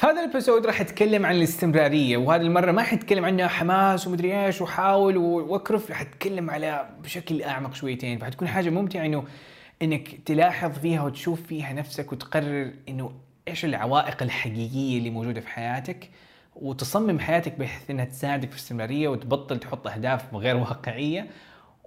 في هذا الإبيسود راح اتكلم عن الاستمرارية وهذه المرة ما حتكلم عنها حماس ومدري إيش وحاول وأكرف راح أتكلم على بشكل أعمق شويتين. فحتكون حاجة ممتعة إنه إنك تلاحظ فيها وتشوف فيها نفسك وتقرر إنه إيش العوائق الحقيقية اللي موجودة في حياتك وتصمم حياتك بحيث إنها تساعدك في الاستمرارية وتبطل تحط أهداف غير واقعية.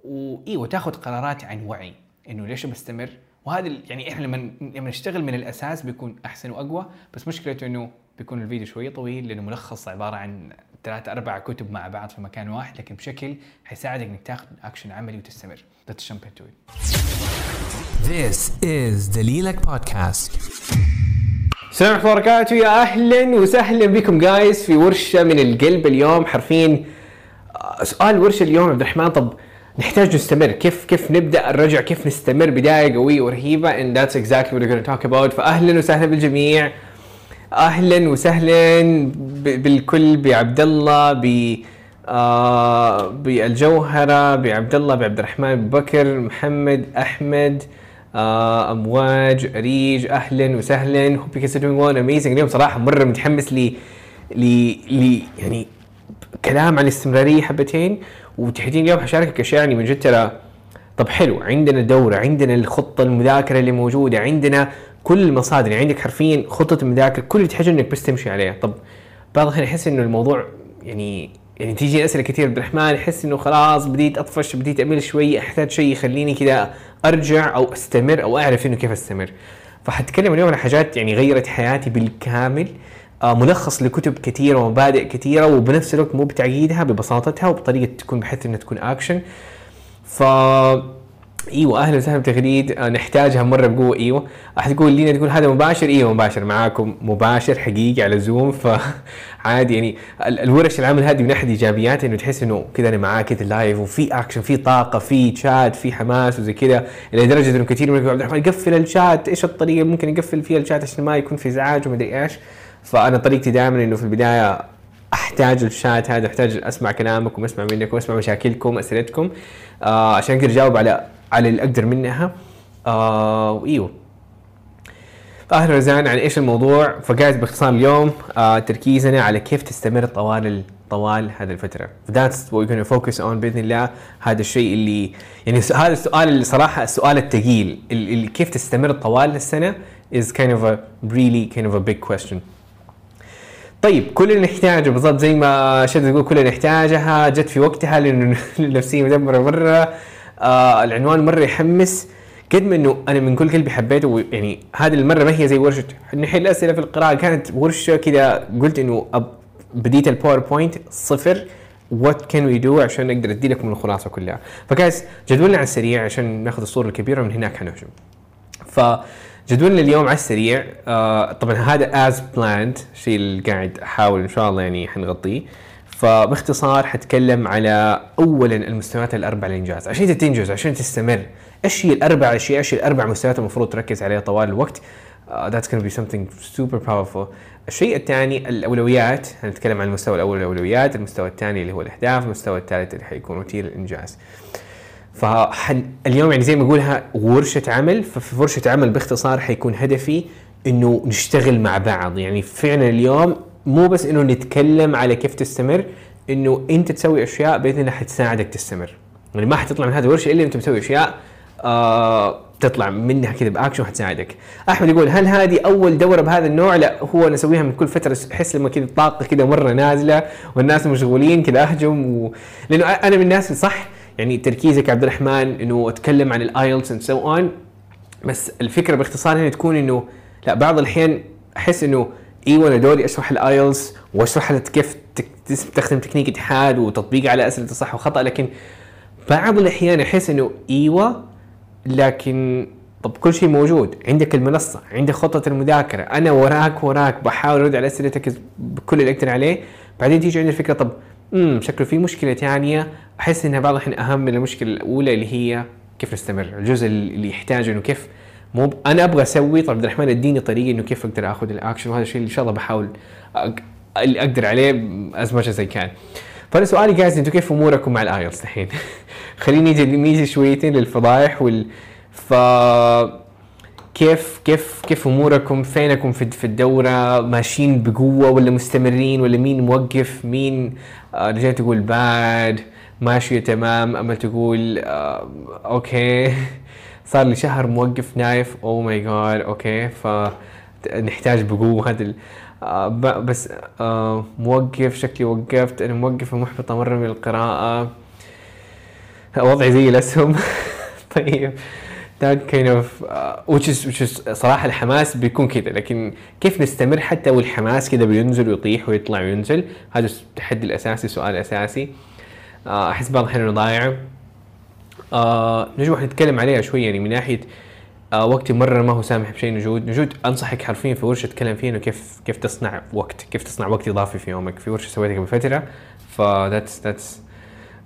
وايوه وتاخذ قرارات عن وعي إنه ليش بستمر. وهذا يعني إحنا لما لما نشتغل من الأساس بيكون أحسن وأقوى بس مشكلته إنه بيكون الفيديو شوية طويل لأنه ملخص عبارة عن ثلاثة أربع كتب مع بعض في مكان واحد لكن بشكل حيساعدك إنك تاخذ اكشن عملي وتستمر. Let's jump into it. This is the Lilac Podcast. السلام عليكم وبركاته. يا أهلا وسهلا بكم جايز في ورشة من القلب اليوم. حرفيا آه، سؤال ورشة اليوم عبد الرحمن. طب نحتاج نستمر. كيف كيف نبدأ الرجع؟ كيف نستمر؟ بداية قوية ورهيبة. And that's exactly what we're going to talk about. فاهلا وسهلا بالجميع. أهلا وسهلا بالكل بعبد الله ب آه بالجوهرة بعبد الله بعبد الرحمن بكر محمد أحمد آه أمواج أريج أهلا وسهلا. Hope you guys are doing amazing. اليوم صراحة مرة متحمس لي ل ل يعني كلام عن الاستمرارية حبتين. وتحديدا اليوم حشاركك أشياء يعني من جد ترى طب حلو عندنا دورة عندنا الخطة المذاكرة اللي موجودة عندنا كل المصادر يعني عندك حرفيا خطة المذاكرة كل اللي تحتاج إنك بس تمشي عليها. طب بعض الأحيان أحس إنه الموضوع يعني يعني تيجي أسئلة كثير عبد الرحمن أحس إنه خلاص بديت أطفش بديت أمل شوي أحتاج شيء يخليني كذا أرجع أو أستمر أو أعرف إنه كيف أستمر. فحتكلم اليوم عن حاجات يعني غيرت حياتي بالكامل. آه، ملخص لكتب كثيرة ومبادئ كثيرة وبنفس الوقت مو بتعقيدها ببساطتها وبطريقة تكون بحيث إنها تكون اكشن ف إيوه أهلا وسهلا بتغريد آه، نحتاجها مرة بقوة. إيوه احد يقول لينا تقول هذا مباشر؟ إيوه مباشر. معاكم مباشر حقيقي على زوم فعادي يعني. ال- الورش العمل هذه من أحد ايجابياتها إنه تحس إنه كذا أنا معاك كذا live وفي اكشن في طاقة في شات في حماس وزي كذا. لدرجة إنه كثير منكم عبد الرحمن قفل الشات إيش الطريقة؟ اللي ممكن يقفل فيها الشات عشان ما يكون في ازعاج ومدري إيش. فأنا طريقتي دائما إنه في البداية أحتاج الشات هذا أحتاج أسمع كلامكم أسمع منكم أسمع مشاكلكم أسئلتكم. آه عشان أقدر اجاوب على على اللي أقدر منها. آه وإيوه. أهلا رزان عن إيش الموضوع؟ فقاعد باختصار اليوم آه تركيزنا على كيف تستمر طوال طوال هذه الفترة. That's what we're to focus on بإذن الله هذا الشيء اللي يعني هذا السؤال اللي صراحة السؤال الثقيل. اللي كيف تستمر طوال السنة is kind of a really kind of a big question. طيب كل اللي نحتاجه بالضبط زي ما شد تقول كل اللي نحتاجها جت في وقتها لأنه النفسيه مدمرة مره آه العنوان مرة يحمس. قد ما إنه أنا من كل قلبي حبيته يعني هذه المرة ما هي زي ورشة. نحل اسئله في القراءة كانت ورشة كذا قلت إنه بديت ال PowerPoint صفر. what can we do عشان أقدر أدي لكم الخلاصة كلها؟ فكاس جدولنا على السريع عشان ناخذ الصورة الكبيرة ومن هناك حنهجم فجدولنا اليوم على السريع آه طبعا هذا as planned الشيء اللي قاعد أحاول إن شاء الله يعني حنغطيه. فباختصار حتكلم على اولا المستويات الأربع للانجاز عشان تنجز عشان تستمر. إيش هي الأربع أشياء؟ إيش الأربع مستويات المفروض تركز عليها طوال الوقت؟ uh, that's to be something super powerful. الشيء الثاني الأولويات. هنتكلم عن المستوى الأول الاولويات المستوى الثاني اللي هو الاهداف المستوى الثالث اللي حيكون روتين الانجاز فاليوم يعني زي ما اقولها ورشة عمل. ففي ورشة عمل باختصار حيكون هدفي إنه نشتغل مع بعض. يعني فعلا اليوم مو بس إنه نتكلم على كيف تستمر إنه أنت تسوي أشياء بإذن الله حتساعدك تستمر يعني ما حتطلع من هذه الورشه إلا أنت مسوي أشياء آه تطلع منها كذا بأكشن وحتساعدك. أحمد يقول هل هذه أول دورة بهذا النوع؟ لا هو أنا أسويها من كل فترة أحس لما كذا الطاقه كذا مرة نازلة والناس مشغولين كذا أهجم و... لأنه أنا من الناس صح يعني تركيزك عبد الرحمن إنه أتكلم عن ال IELTS and so on بس الفكرة باختصار هنا تكون إنه لا بعض الأحيان أحس إنه أيوه أنا دوري أشرح ال IELTS وأشرح لك كيف تستخدم تكنيك اتحاد وتطبيق على أسئلة الصح وخطأ لكن بعض الأحيان أحس إنه إيوه لكن طب كل شيء موجود. عندك المنصة عندك خطة المذاكرة. أنا وراك وراك بحاول أرد على أسئلتك بكل اللي أقدر عليه. بعدين تيجي عندي الفكرة طب امم شكله في مشكلة ثانية. أحس إنها بعض الأحيان أهم من المشكلة الأولى اللي هي كيف نستمر الجزء اللي يحتاج إنه كيف مو. أنا أبغى أسوي طب عبد الرحمن إديني طريقة إنه كيف أقدر آخذ الاكشن وهذا الشيء اللي إن شاء الله بحاول. اللي أقدر عليه as much as I can فأنا سؤالي guys أنتم كيف أموركم مع ال IELTS الحين؟ خليني نيجي نيجي شويتين للفضايح وال ف كيف كيف كيف أموركم فينكم في في الدورة ماشيين بقوة ولا مستمرين ولا مين موقف مين آه رجعت تقول باد ماشية تمام امل تقول آه okay صار لي شهر موقف نايف. oh my God okay. فنحتاج بقوة هذا آه بس آه موقف شكلي وقفت. أنا موقفه محبطة مرة من القراءة. وضعي زي الأسهم. طيب. That kind of uh, which is which is صراحة الحماس بيكون كذا لكن كيف نستمر حتى والحماس كذا بينزل ويطيح ويطلع وينزل؟ هذا التحدي الأساسي السؤال الأساسي آه، أحس بعض الأحيان إنه ضايع آه نجوى حنتكلم عليها شوي يعني من ناحية آه وقتي مرة ما هو سامح بشيء نجود. نجود أنصحك حرفيا في ورشة أتكلم فيها إنه كيف كيف تصنع وقت كيف تصنع وقت إضافي في يومك. في ورشة سويتها قبل فترة ف that's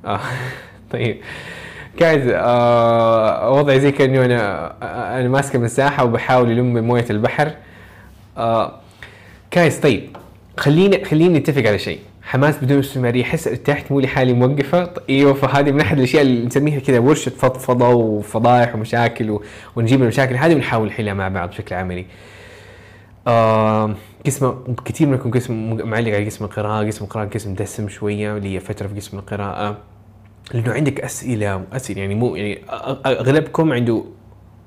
آه طيب. قاعد آه وضعي زي كانه أنا آه، أنا ماسك مساحة وبحاول الم موية البحر. آه كايس طيب خلينا خلينا نتفق على شيء. حماس بدون استمرارية. احس ارتحت مو لحالي موقفة. إيوه فهذه من أحد الأشياء اللي نسميها كذا ورشة فضفضة وفضايح ومشاكل و... ونجيب المشاكل. هذه ونحاول نحلها مع بعض بشكل عملي. آه قسم كثير منكم قسم معلق على قسم القراءة، قسم القراءة قسم دسم شوية لي فترة في قسم القراءة. لأنه عندك أسئلة أسئلة يعني مو يعني أغلبكم عنده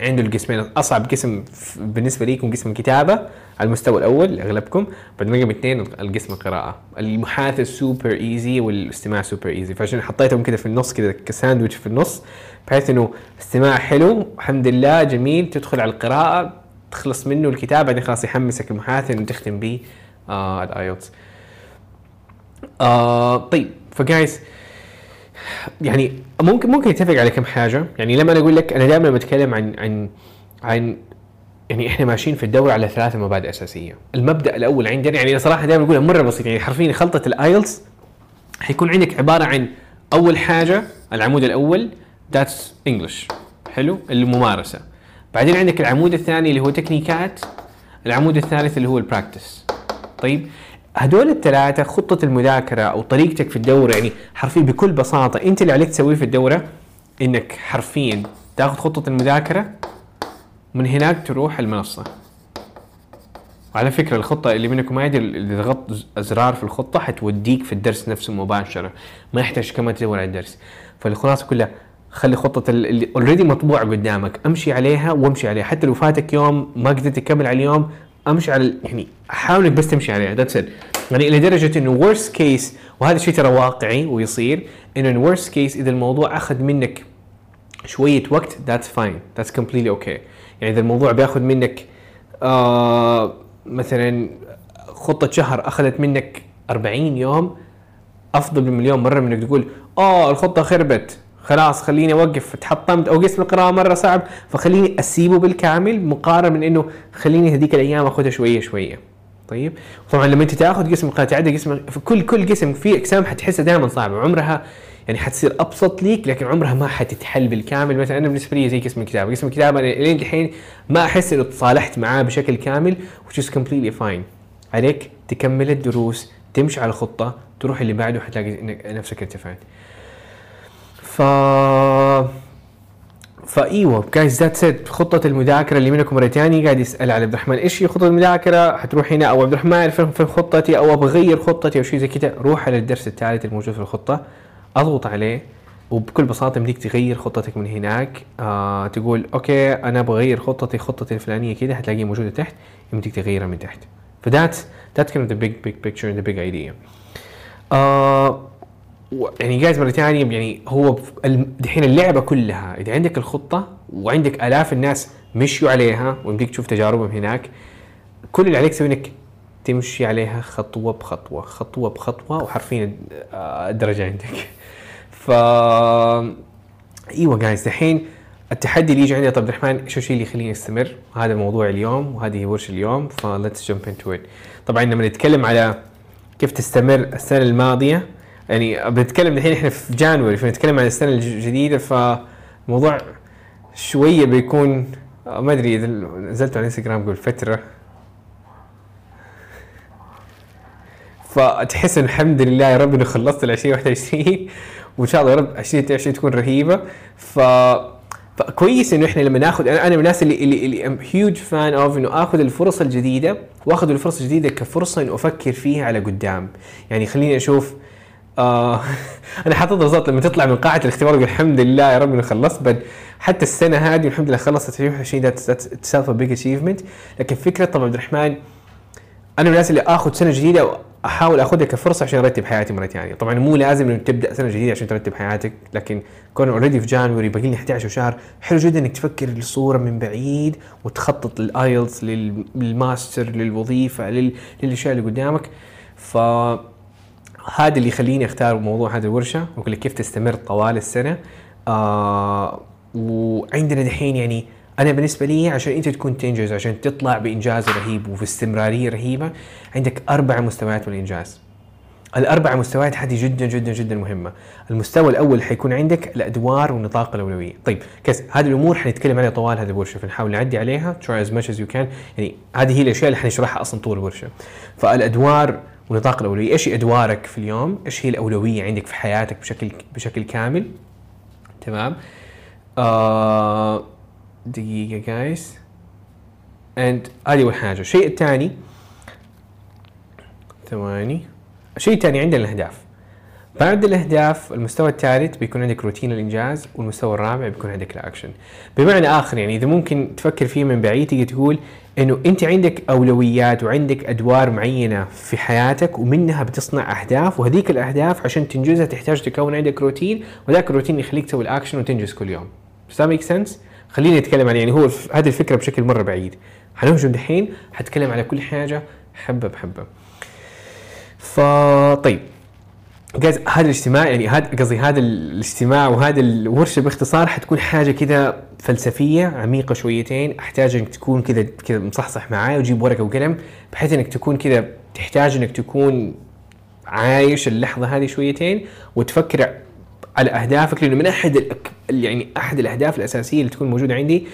عنده القسمين أصعب قسم بالنسبة ليكم قسم الكتابة على المستوى الأول أغلبكم بعد رقم اثنين القسم القراءة. المحادثة super easy والاستماع super easy فعشان حطيتهم كذا في النص كذا كساندويتش في النص بحيث إنه استماع حلو الحمد لله جميل تدخل على القراءة تخلص منه الكتاب بعدين خلاص يحمسك المحادثة إنه تختم به آه ال IELTS آه طيب ف guys يعني ممكن ممكن نتفق على كم حاجة. يعني لما أنا أقول لك أنا دائما بتكلم عن عن عن يعني إحنا ماشيين في الدورة على ثلاث مبادئ أساسية. المبدأ الأول عندنا يعني صراحة دائما أقولها مرة بسيط يعني حرفيا خلطة ال IELTS حيكون عندك عبارة عن أول حاجة العمود الأول that's English حلو؟ الممارسة. بعدين عندك العمود الثاني اللي هو تكنيكات العمود الثالث اللي هو ال practice طيب؟ هدول الثلاثة خطة المذاكرة أو طريقتك في الدورة يعني حرفيا بكل بساطة أنت اللي عليك تسويه في الدورة إنك حرفيا تاخذ خطة المذاكرة من هناك تروح المنصة. وعلى فكرة الخطة اللي منكم ما يدري إذا ضغطت أزرار في الخطة حتوديك في الدرس نفسه مباشرة ما يحتاج كمان تدور على الدرس. فالخلاصة كلها خلي خطة ال- اللي already مطبوعة قدامك أمشي عليها وامشي عليها. حتى لو فاتك يوم ما قدرت تكمل على اليوم امشي على يعني حاول انك بس تمشي عليها. that's it يعني لدرجة إنه worst case وهذا الشيء ترى واقعي ويصير إنه worst case إذا الموضوع أخذ منك شوية وقت that's fine that's completely okay يعني إذا الموضوع بياخذ منك آه مثلا خطة شهر أخذت منك 40 يوم أفضل بمليون مرة من إنك تقول آه الخطة خربت. خلاص خليني أوقف تحطمت أو قسم القراءة مرة صعب فخليني أسيبه بالكامل مقارنة من إنه خليني هذيك الأيام أخذها شوية شوية. طيب؟ طبعا لما أنت تأخذ قسم القراءة تعدي قسم في كل كل قسم في أقسام حتحسها دائما صعبة عمرها يعني حتصير أبسط ليك لكن عمرها ما حتتحل بالكامل. مثلا أنا بالنسبة لي زي قسم الكتابة قسم الكتابة أنا لين الحين ما أحس انه تصالحت معاه بشكل كامل which is completely fine. عليك تكمل الدروس تمشي على الخطة تروح اللي بعده حتلاقي نفسك ارتفعت. ف فايوه جايز ذاتس ات خطة المذاكرة اللي منكم مرة ثانية قاعد يسأل على عبد الرحمن إيش هي خطة المذاكرة؟ حتروح هنا أو عبد الرحمن فين فين خطتي أو أبغى اغير خطتي أو شيء زي كذا روح على الدرس الثالث الموجود في الخطة. أضغط عليه وبكل بساطة يمديك تغير خطتك من هناك. آه تقول okay أنا أبغى اغير خطتي خطتي الفلانية كذا حتلاقيها موجودة تحت. يمديك تغيرها من تحت. ف that that كان the big big picture the big idea يعني guys مرة ثانية يعني هو دحين اللعبة كلها إذا عندك الخطة وعندك آلاف الناس مشوا عليها ويمديك تشوف تجاربهم هناك كل اللي عليك تسوي إنك تمشي عليها خطوة بخطوة خطوة بخطوة وحرفيا آه، الدرجه عندك ف إيوه guys دحين التحدي اللي يجي عندي طب الرحمن إيش الشيء اللي يخليني أستمر؟ هذا موضوع اليوم وهذه هي ورشه اليوم ف let's jump into it. طبعا لما نتكلم على كيف تستمر السنة الماضية يعني بنتكلم الحين إحنا في January فنتكلم عن السنة الجديدة فالموضوع شوية بيكون آه، ما أدري إذا نزلت على الانستغرام قبل فترة. فتحس إن الحمد لله يا رب إنه خلصت ال 2021 وإن شاء الله يا رب 2022 تكون رهيبة. ف فكويس إنه إحنا لما ناخذ أنا أنا من الناس اللي اللي اللي I'm huge fan of إنه آخذ الفرص الجديدة وآخذ الفرص الجديدة كفرصة إنه أفكر فيها على قدام. يعني خليني أشوف آه أنا حاطط بالضبط. لما تطلع من قاعة الاختبار تقول الحمد لله يا رب اني خلصت بل حتى السنة هذه الحمد لله خلصت. 2020 that'sself big achievement لكن فكرة طبعا عبد الرحمن أنا من الناس اللي آخذ سنة جديدة احاول آخذها كفرصة عشان أرتب حياتي مرة ثانية، طبعا مو لازم إنه تبدأ سنة جديدة عشان ترتب حياتك، لكن كون already في January باقي لنا 11 شهر، حلو جدا إنك تفكر الصورة من بعيد وتخطط لل IELTS لل master للوظيفة لل- للأشياء اللي قدامك. ف هذا اللي يخليني أختار موضوع هذه الورشة وأقول لك كيف تستمر طوال السنة. آه وعندنا دحين يعني أنا بالنسبة لي عشان أنت تكون تنجز عشان تطلع بإنجاز رهيب وفي استمراريه رهيبة عندك أربع مستويات من الانجاز الأربع مستويات هذه جدا جدا جدا مهمة. المستوى الأول حيكون عندك الأدوار ونطاق الأولوية. طيب كيس هذه الأمور حنتكلم عليها طوال هذه الورشة. فنحاول نعدي عليها try as much as you can. يعني هذه هي الأشياء اللي حنشرحها أصلا طول الورشة. فالأدوار ونطاق الأولوية. إيش أدوارك في اليوم؟ إيش هي الأولوية عندك في حياتك بشكل بشكل كامل؟ تمام. آه دقيقة guys and هذه أول حاجة. الشيء الثاني ثواني. الشيء الثاني عندنا الأهداف. بعد الأهداف المستوى الثالث بيكون عندك روتين الإنجاز والمستوى الرابع بيكون عندك الاكشن بمعنى آخر يعني إذا ممكن تفكر فيه من بعيد تقول إنه أنت عندك أولويات وعندك أدوار معينة في حياتك ومنها بتصنع أهداف وهذيك الأهداف عشان تنجزها تحتاج تكون عندك روتين وذاك الروتين يخليك تسوي الأكشن وتنجز كل يوم. Does that make sense؟ خليني اتكلم عن يعني هو هذه الفكرة بشكل مرة بعيد. حنهجم دحين حتكلم على كل حاجة حبة بحبة. فطيب جايز هذا الاجتماع يعني هذا قصدي هذا الاجتماع وهذا الورشة باختصار حتكون حاجة كذا فلسفية عميقة شويتين أحتاج إنك تكون كذا كذا مصحصح معاي وجيب ورقة وقلم بحيث إنك تكون كذا تحتاج إنك تكون عايش اللحظة هذه شويتين وتفكر على أهدافك لأنه من أحد. يعني أحد الأهداف الأساسية اللي تكون موجودة عندي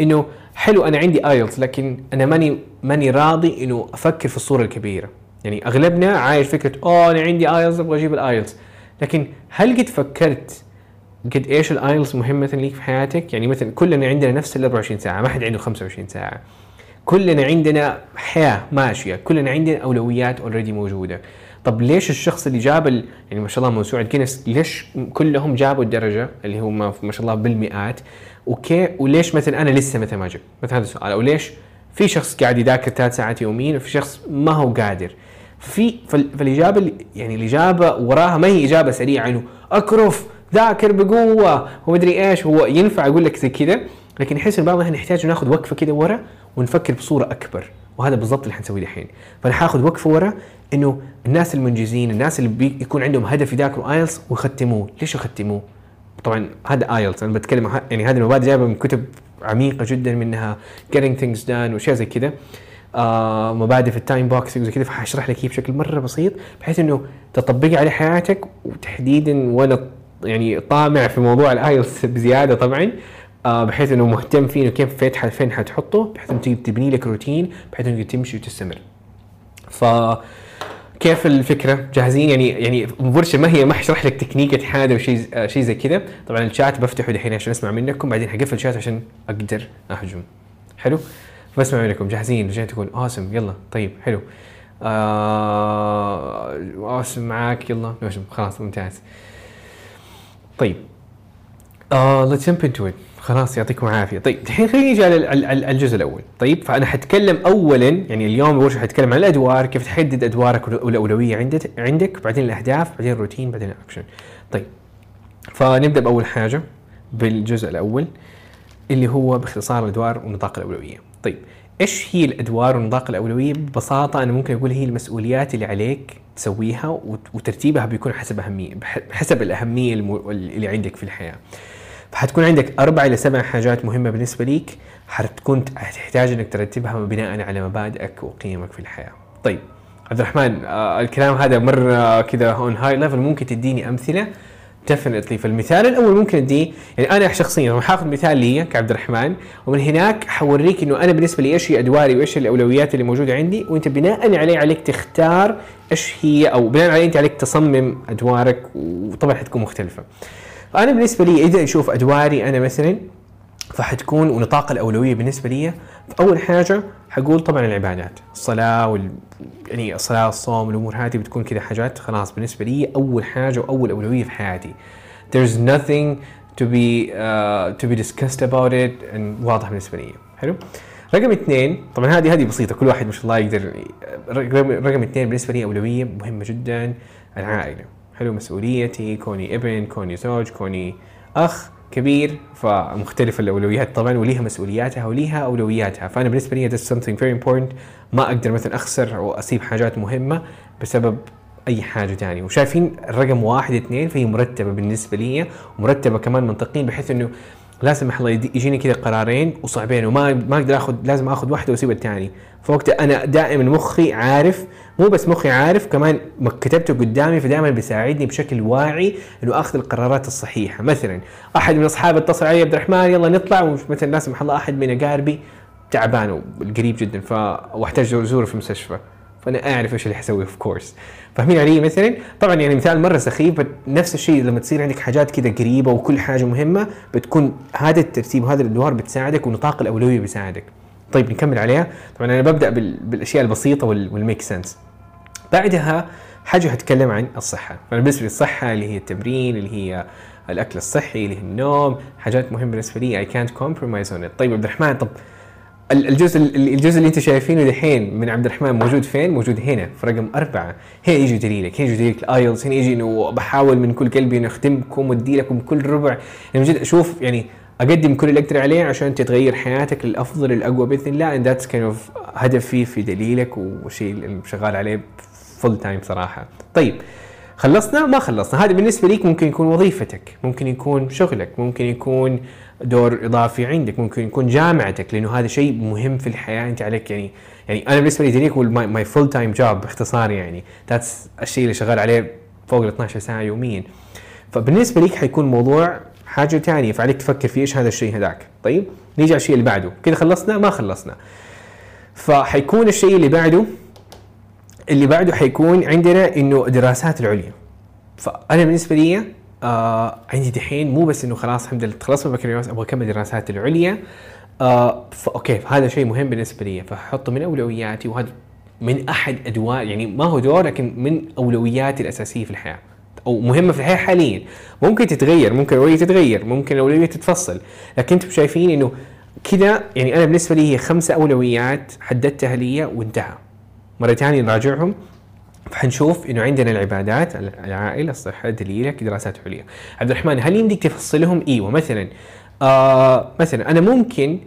إنه حلو أنا عندي IELTS لكن أنا ماني ماني راضي إنه أفكر في الصورة الكبيرة يعني أغلبنا عايش فكرة أوه أنا عندي IELTS أبغى أجيب ال IELTS لكن هل قد فكرت قد إيش ال IELTS مهمة ليك في حياتك؟ يعني مثلا كلنا عندنا نفس ال 24 ساعة ما حد عنده 25 ساعة. كلنا عندنا حياة ماشية كلنا عندنا أولويات already موجودة. طب ليش الشخص اللي جاب ال... يعني ما شاء الله موسوعه جينيس ليش كلهم جابوا الدرجة اللي هم ما شاء الله بالمئات؟ okay وليش مثلا أنا لسه مثلا ما جبت؟ مثلا هذا السؤال أو ليش في شخص قاعد يذاكر ثلاث ساعات يوميا وفي شخص ما هو قادر؟ في فال- فالإجابة يعني الإجابة وراها ما هي إجابة سريعة إنه اكرف ذاكر بقوة ومدري إيش هو ينفع أقول لك زي كذا لكن احس ان بعض نحتاج ناخذ وقفة كذا ورا ونفكر بصورة أكبر وهذا بالضبط اللي حنسويه الحين فأنا حاخذ وقفة ورا إنه الناس المنجزين الناس اللي بي يكون عندهم هدف يذاكروا IELTS ويختموه. ليش يختموه؟ طبعا هذا IELTS أنا بتكلم يعني هذه المبادئ جايبة من كتب عميقة جدا منها getting things done واشياء زي كذا آه مبادئ في ال time boxing وزي كذا فحشرح لك هي بشكل مرة بسيط بحيث إنه تطبقي على حياتك وتحديدا وأنا يعني طامع في موضوع ال IELTS بزيادة طبعا آه بحيث إنه مهتم فيه إنه كيف فين فين حتحطه بحيث إنه تبني لك روتين بحيث إنه تمشي وتستمر. ف كيف الفكرة؟ جاهزين يعني يعني ورشه ما هي ما حشرح لك تكنيكة حاجة وشيء آه، شيء زي كذا، طبعا الشات بفتحه دحين عشان أسمع منكم بعدين حقفل الشات عشان أقدر أهجم. حلو؟ بسمع منكم جاهزين؟ رجعت تقول اوسم يلا طيب حلو. آه اوسم معاك يلا. نوشم خلاص ممتاز. طيب. آه let's jump into it. خلاص يعطيكم العافية. طيب الحين خلينا نجي على ال- ال- ال- الجزء الأول. طيب فأنا حتكلم اولا يعني اليوم الورشه حتكلم عن الأدوار كيف تحدد أدوارك وال- والاولويه عندك عندك بعدين الأهداف بعدين الروتين بعدين الأكشن. طيب فنبدأ بأول حاجة بالجزء الأول اللي هو باختصار الأدوار ونطاق الأولوية. طيب إيش هي الأدوار ونطاق الأولوية؟ ببساطة أنا ممكن أقول هي المسؤوليات اللي عليك تسويها وت- وترتيبها بيكون حسب اهميه حسب الأهمية اللي عندك في الحياة. فحتكون عندك أربع إلى سبع حاجات مهمة بالنسبة ليك حتكون حتحتاج إنك ترتبها بناء على مبادئك وقيمك في الحياة. طيب عبد الرحمن آه الكلام هذا مرة كذا on high level ممكن تديني أمثلة؟ definitely فالمثال الأول ممكن أديه يعني أنا شخصيا راح اخذ مثال لي كعبد الرحمن ومن هناك حوريك إنه أنا بالنسبة لي إيش هي أدواري وإيش الأولويات اللي موجودة عندي وأنت بناء عليه عليك تختار إيش هي أو بناء عليه أنت عليك تصمم أدوارك وطبعا حتكون مختلفة. فانا بالنسبة لي إذا أشوف أدواري أنا مثلا فحتكون ونطاق الأولوية بالنسبة لي. فأول حاجة حقول طبعا العبادات الصلاة وال يعني الصلاة الصوم الأمور هذه بتكون كذا حاجات خلاص بالنسبة لي أول حاجة وأول أولوية في حياتي. There's nothing to be uh, to be discussed about it and واضح بالنسبة لي. حلو؟ رقم اثنين طبعا هذه هذه بسيطة كل واحد ما شاء الله يقدر رقم, اثنين بالنسبة لي أولوية مهمة جدا العائلة. حلو؟ مسؤوليتي كوني ابن كوني زوج كوني أخ. كبير فمختلفة الأولويات طبعا وليها مسؤولياتها وليها أولوياتها. فأنا بالنسبة لي that's something very important. ما أقدر مثلا أخسر أو أسيب حاجات مهمة بسبب أي حاجة تانية. وشايفين الرقم واحد اثنين فهي مرتبة بالنسبة لي. ومرتبة كمان منطقيا بحيث إنه لا سمح الله يجيني كذا قرارين وصعبين وما ما أقدر اخذ لازم آخذ واحدة وأسيب الثاني. فوقتها أنا دائما مخي عارف مو بس مخي عارف كمان ما كتبته قدامي فدائما بيساعدني بشكل واعي إنه آخذ القرارات الصحيحة. مثلا أحد من اصحابي اتصل علي عبد الرحمن يلا نطلع ومثلا لا سمح الله أحد من أقاربي تعبان قريب جدا ف واحتاج ازوره في المستشفى. فأنا أعرف إيش اللي حسويه اوف كورس فاهمين علي مثلا؟ طبعا يعني مثال مرة سخيف نفس الشيء لما تصير عندك حاجات كذا قريبة وكل حاجة مهمة بتكون هذا الترتيب وهذا الأدوار بتساعدك ونطاق الأولوية بيساعدك. طيب نكمل عليها. طبعا أنا ببدأ بال- بالأشياء البسيطة وال make sense بعدها حاجة هتكلم عن الصحة. فانا بالنسبة لي الصحه اللي هي التمرين اللي هي الأكل الصحي اللي هي النوم حاجات مهمة بالنسبة لي. اي كانت كومبرومايز اون طيب عبد الرحمن طب ال- الجزء ال- الجزء اللي أنت شايفينه دحين من عبد الرحمن موجود فين؟ موجود هنا في رقم أربعة، هنا يجي دليلك، هنا يجي دليلك الآيلتس، هنا يجي إنه بحاول من كل قلبي إنه اخدمكم وادي لكم كل ربع، يعني من جد أشوف يعني أقدم كل اللي أقدر عليه عشان تتغير حياتك للأفضل الاقوى بإذن الله and that's kind of هدفي في دليلك والشيء اللي شغال عليه full time صراحة. طيب خلصنا؟ ما خلصنا. هذا بالنسبة ليك ممكن يكون وظيفتك ممكن يكون شغلك ممكن يكون دور إضافي عندك ممكن يكون جامعتك لأنه هذا شيء مهم في الحياة. أنت عليك يعني يعني أنا بالنسبة لي هو my full time job باختصار يعني. that's الشيء اللي شغال عليه فوق ال 12 ساعة يوميا. فبالنسبة ليك حيكون موضوع حاجة ثانية فعليك تفكر في إيش هذا الشيء هذاك. طيب نيجي على الشيء اللي بعده. كذا خلصنا؟ ما خلصنا. فحيكون الشيء اللي بعده اللي بعده حيكون عندنا إنه الدراسات العليا. فأنا بالنسبة لي آه عندي دحين مو بس إنه خلاص الحمد لله خلصت البكالوريوس أبغى أكمل دراسات العليا. آه فاوكي هذا شيء مهم بالنسبة لي. فاحطه من أولوياتي وهذا من أحد أدوار يعني ما هو دور لكن من أولوياتي الأساسية في الحياة. أو مهمة في الحياة حاليا. ممكن تتغير ممكن الأولوية تتغير ممكن الأولوية تتفصل. لكن أنتم شايفين إنه كذا يعني أنا بالنسبة لي هي خمسة أولويات حددتها لي وانتهى. مرة ثانية نراجعهم. فحنشوف إنه عندنا العبادات العائلة الصحة دليلك دراسات عليا عبد الرحمن هل يمديك تفصلهم؟ إيوه مثلا آه مثلا أنا ممكن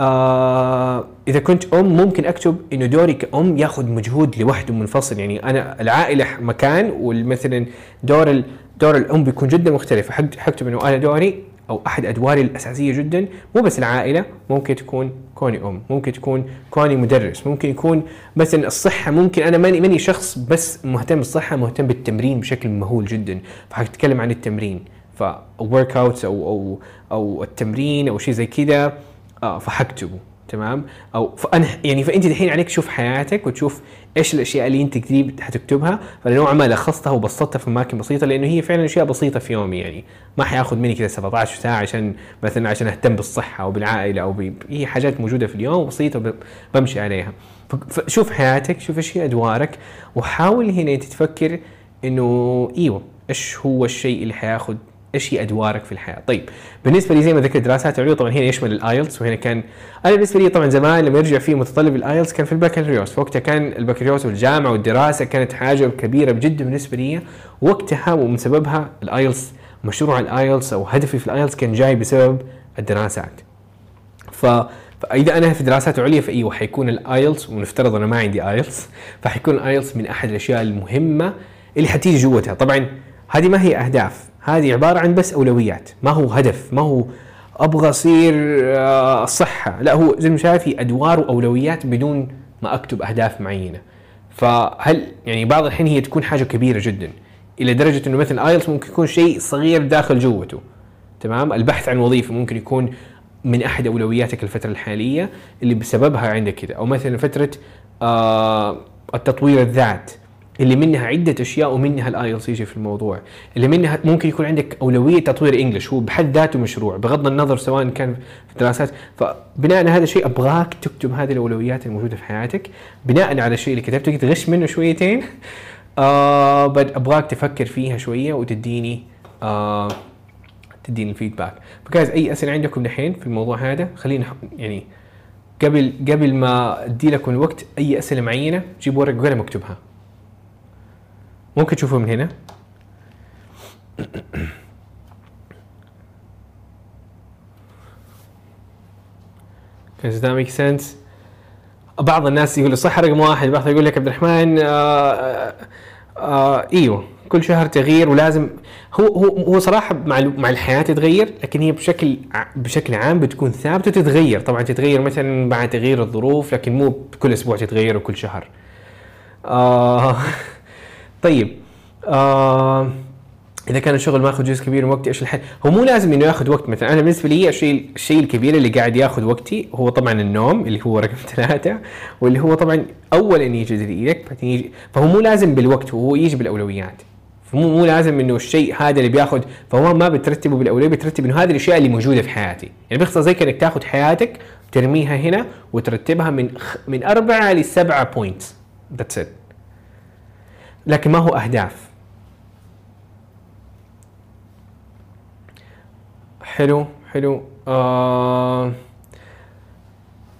آه إذا كنت أم ممكن أكتب إنه دوري كأم ياخذ مجهود لوحده منفصل. يعني أنا العائلة مكان ومثلا دور دور الأم بيكون جدا مختلف. حكتب انه أنا دوري أو أحد أدواري الأساسية جدا. مو بس العائلة ممكن تكون كوني أم ممكن تكون كوني مدرس ممكن يكون مثلا الصحة. ممكن أنا ماني ماني شخص بس مهتم بالصحة مهتم بالتمرين بشكل مهول جدا. فحتكلم عن التمرين. ف workouts أو أو أو التمرين أو شيء زي كذا. آه فحكتبه تمام أو فانا يعني فأنت الحين عليك تشوف حياتك وتشوف إيش الأشياء اللي أنت قريب حتكتبها فأنا نوعا ما لخصتها وبسطتها في أماكن بسيطة لأنه هي فعلا أشياء بسيطة في يومي يعني ما حياخذ مني كذا 17 ساعة عشان مثلا عشان أهتم بالصحة أو بالعائلة أو ب... هي حاجات موجودة في اليوم بسيطه. بمشي عليها فشوف حياتك شوف إيش هي أدوارك وحاول هنا أنت تفكر إنه إيوه إيش هو الشيء اللي حياخذ إيش هي أدوارك في الحياة؟ طيب بالنسبة لي زي ما ذكرت دراسات عليا طبعا هنا يشمل الآيلتس؟ وهنا كان أنا بالنسبة لي طبعا زمان لما يرجع فيه متطلب الآيلتس كان في البكالوريوس. فوقتها كان البكالوريوس والجامعة والدراسة كانت حاجة كبيرة جدا بالنسبة لي. وقتها ومن سببها الآيلتس مشروع الآيلتس أو هدفي في الآيلتس كان جاي بسبب الدراسات. ف فإذا أنا في دراسات عليا فايوه حيكون الآيلتس ونفترض أنا ما عندي آيلتس فحيكون الآيلتس من أحد الأشياء المهمة اللي حتيجي جوتها. طبعا هذه ما هي أهداف. هذه عبارة عن بس أولويات. ما هو هدف ما هو أبغى أصير آه، الصحه لا هو زي ما شايف هي أدوار وأولويات بدون ما أكتب أهداف معينة. فهل يعني بعض الحين هي تكون حاجة كبيرة جدا إلى درجة إنه مثلا آيلتس ممكن يكون شيء صغير داخل جوته. تمام؟ البحث عن وظيفة ممكن يكون من أحد أولوياتك الفترة الحالية اللي بسببها عندك كذا أو مثلا فترة آه التطوير الذات. اللي منها عدة أشياء ومنها الايلتس يجي في الموضوع. اللي منها ممكن يكون عندك أولوية تطوير انجلش هو بحد ذاته مشروع بغض النظر سواء كان في دراسات فبناء على هذا الشيء أبغاك تكتب هذه الأولويات الموجودة في حياتك بناء على الشيء اللي كتبته. تغش منه شويتين. آه بد أبغاك تفكر فيها شوية وتديني آه تديني الفيدباك. فجايز أي أسئلة عندكم دحين في الموضوع هذا خلينا يعني قبل قبل ما ادي لكم الوقت أي أسئلة معينة جيب ورق وقلم اكتبها. ممكن تشوفوا من هنا. Does that make sense؟ بعض الناس يقول صح رقم واحد. بعض يقول لك عبد الرحمن آه آه آه إيوه كل شهر تغيير ولازم. هو هو هو صراحة مع مع الحياة تتغير لكن هي بشكل بشكل عام بتكون ثابتة وتتغير. طبعا تتغير مثلا مع تغيير الظروف لكن مو كل أسبوع تتغير وكل شهر. آه طيب آه إذا كان الشغل ماخذ جزء كبير من وقتي إيش الحل؟ هو مو لازم إنه ياخذ وقت. مثلا أنا بالنسبة لي الشيء الشيء الكبير اللي قاعد ياخذ وقتي هو طبعا النوم اللي هو رقم ثلاثة واللي هو طبعا أول إن يجي إيدك بعدين يجي فهو مو لازم بالوقت هو يجي بالأولويات. فمو مو لازم إنه الشيء هذا اللي بياخذ فهو ما بترتبه بالأولوية بترتب إنه هذه الأشياء اللي موجودة في حياتي. يعني باختصار زي كأنك تاخذ حياتك ترميها هنا وترتبها من خ- من أربعة لسبعة points that's it لكن ما هو أهداف. حلو حلو. آه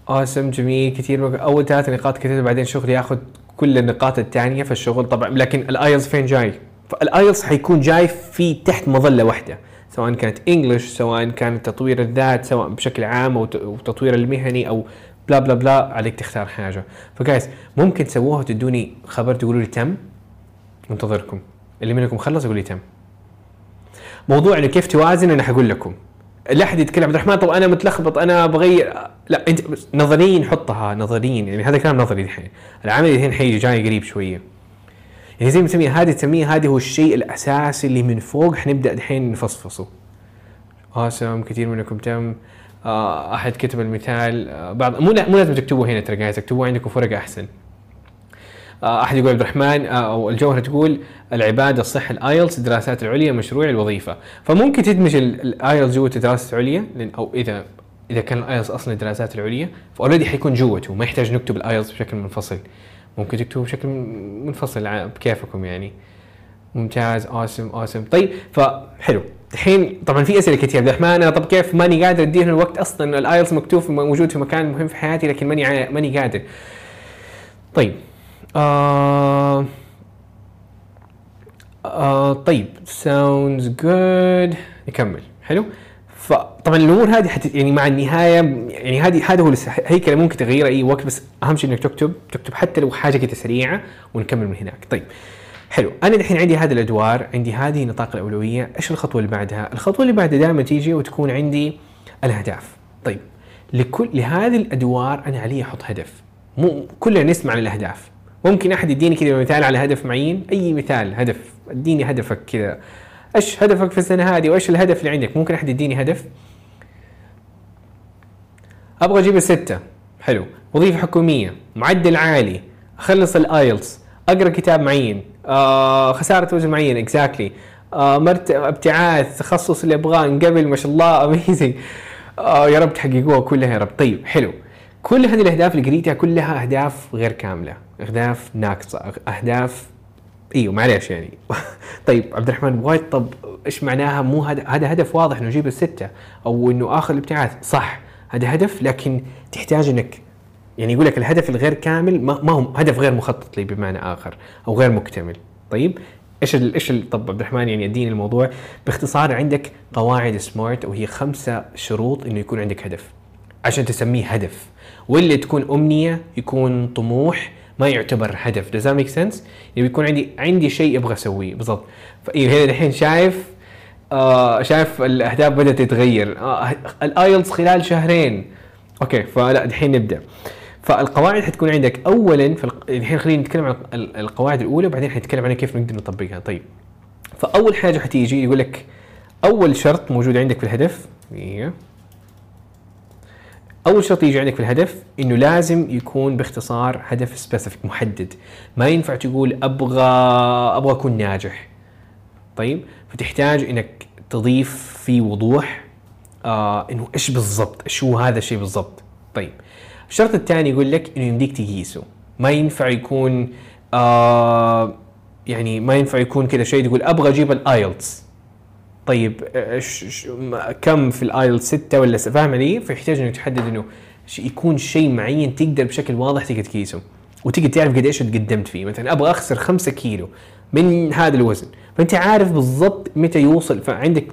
awesome جميل كثير أول ثلاث نقاط كتبت بعدين شغل ياخذ كل النقاط الثانية في الشغل. طبعا لكن الآيلتس فين جاي؟ الآيلتس حيكون جاي في تحت مظلة واحدة سواء كانت English سواء كان تطوير الذات سواء بشكل عام أو تطوير المهني أو blah blah blah عليك تختار حاجة. فجايز ممكن تسووها وتدوني خبر تقولوا لي تم؟ منتظركم. اللي منكم خلص يقول لي تم. موضوع انه كيف توازن أنا حقول لكم. لا أحد يتكلم عبد الرحمن طب أنا متلخبط أنا بغير لا أنت نظريا حطها نظريا يعني هذا كلام نظري الحين. العمل الحين حيجي جاي قريب شوية. يعني زي ما تسميها هذه تسميها هذه هو الشيء الأساسي اللي من فوق حنبدأ الحين نفصفصه. awesome كثير منكم تم. آه أحد كتب المثال. آه بعض مو مو لازم تكتبوه هنا ترى تكتبوه عندكم في ورقه أحسن. أحد يقول عبد الرحمن آه، أو الجوهرة تقول العبادة الصحة الآيلتس الدراسات العليا مشروع الوظيفة. فممكن تدمج الايلتس جوة الدراسات العليا أو إذا إذا كان الآيلتس أصلا الدراسات العليا ف already حيكون جوته ما يحتاج نكتب الآيلتس بشكل منفصل. ممكن تكتبه بشكل منفصل بكيفكم يعني. ممتاز awesome awesome طيب فحلو. الحين طبعا في أسئلة كثير عبد الرحمن أنا طب كيف ماني قادر اديه الوقت أصلا؟ الآيلتس مكتوب موجود في مكان مهم في حياتي لكن ماني ماني قادر. طيب آه آه طيب sounds good. نكمل. حلو؟ فطبعا الأمور هذه حت يعني مع النهاية يعني هذه هذا هو هيكله ممكن تغير أي وقت بس أهم شيء إنك تكتب تكتب حتى لو حاجة كده سريعة ونكمل من هناك. طيب حلو. أنا الحين عندي هذه الأدوار عندي هذه نطاق الأولوية. إيش الخطوة اللي بعدها؟ الخطوة اللي بعدها دائما تيجي وتكون عندي الأهداف. طيب لكل لهذه الأدوار أنا علي أحط هدف. مو كلنا نسمع عن الاهداف ممكن أحد يديني كذا مثال على هدف معين؟ أي مثال؟ هدف. اديني هدفك كذا. إيش هدفك في السنة هذه وإيش الهدف اللي عندك؟ ممكن أحد يديني هدف؟ أبغى أجيب الستة. حلو. وظيفة حكومية. معدل عالي. أخلص الايلتس أقرأ كتاب معين. آه خسارة وزن معين. exactly آه مرت ابتعاث. تخصص اللي أبغاه. انقبل. ما شاء الله. amazing آه يا رب تحققوها كلها يا رب. طيب حلو. كل هذه الأهداف اللي قريتها كلها أهداف غير كاملة. أهداف ناقصة. اهداف إيوه معليش يعني. طيب عبد الرحمن وايد طب إيش معناها؟ مو هذا هذا هدف واضح إنه أجيب الستة أو إنه اخذ الابتعاث. صح هذا هدف لكن تحتاج إنك يعني يقول لك الهدف الغير كامل ما, ما هو هدف غير مخطط لي بمعنى آخر أو غير مكتمل. طيب إيش ال إيش ال طب عبد الرحمن يعني أديني الموضوع. باختصار عندك قواعد SMART وهي خمسة شروط إنه يكون عندك هدف عشان تسميه هدف. واللي تكون أمنية يكون طموح ما يعتبر هدف. Does that make sense يعني بيكون عندي عندي شيء أبغى أسويه. بالضبط. فايه هنا الحين شايف آه شايف الأهداف بدأت تتغير. آه الآيلتس خلال شهرين. okay فلا الحين نبدأ. فالقواعد حتكون عندك. اولا الحين خلينا نتكلم عن ال- القواعد الأولى وبعدين حنتكلم عن كيف نقدر نطبقها. طيب. فأول حاجة حتيجي يقول لك أول شرط موجود عندك في الهدف. هي أول شرط يجي عندك في الهدف إنه لازم يكون باختصار هدف سبيسيفيك محدد. ما ينفع تقول أبغى أبغى أكون ناجح. طيب؟ فتحتاج إنك تضيف في وضوح آه إنه إيش بالضبط؟ شو هذا الشيء بالضبط؟ طيب. الشرط الثاني يقول لك إنه يمديك تقيسه. ما ينفع يكون آه يعني ما ينفع يكون كذا شيء تقول أبغى أجيب ال IELTS طيب ما- كم في ال IEL؟ ستة ولا س- فاهم علي؟ فيحتاج إنك تحدد إنه يكون شيء معين تقدر بشكل واضح تقدر تقيسه. وتقدر تعرف قد إيش تقدمت فيه. مثلا أبغى أخسر خمسة كيلو من هذا الوزن. فأنت عارف بالضبط متى يوصل. فعندك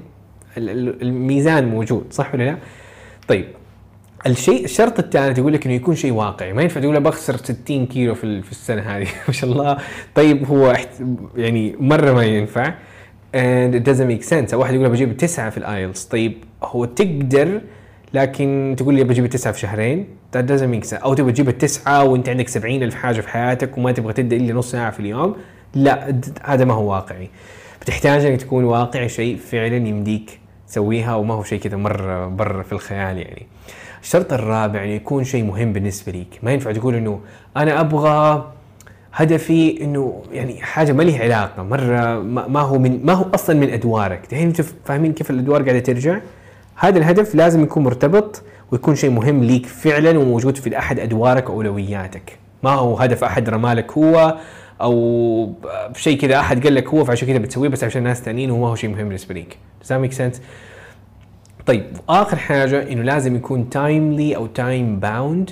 ال- ال- الميزان موجود صح ولا لا؟ طيب الشيء الشرط الثالث يقول لك إنه يكون شيء واقعي. ما ينفع تقول بخسر 60 كيلو في ال- في السنة هذه. ما شاء الله. طيب هو يعني مرة ما ينفع. And it doesn't make sense. واحد يقول بجيب تسعة في الايلتس طيب هو تقدر لكن تقول لي بجيب تسعة في شهرين؟ That doesn't make sense. أو تبغى تجيب التسعة وأنت عندك 70 ألف حاجة في حياتك وما تبغى تبدا إلا نص ساعة في اليوم؟ لا هذا ما هو واقعي. بتحتاج إنك تكون واقعي شيء فعلا يمديك تسويها وما هو شيء كذا مرة برا في الخيال يعني. الشرط الرابع يعني يكون شيء مهم بالنسبة ليك. ما ينفع تقول إنه أنا أبغى هدفي إنه يعني حاجة ما لها علاقة مرة ما هو من ما هو أصلا من أدوارك. الحين أنتم فاهمين كيف الأدوار قاعدة ترجع؟ هذا الهدف لازم يكون مرتبط ويكون شيء مهم ليك فعلا وموجود في أحد أدوارك واولوياتك ما هو هدف أحد رمالك هو أو شيء كذا أحد قال لك هو فعشان كذا بتسويه بس عشان ناس ثانيين وما هو شيء مهم بالنسبة ليك. Make sense? طيب وآخر حاجة إنه لازم يكون timely أو time bound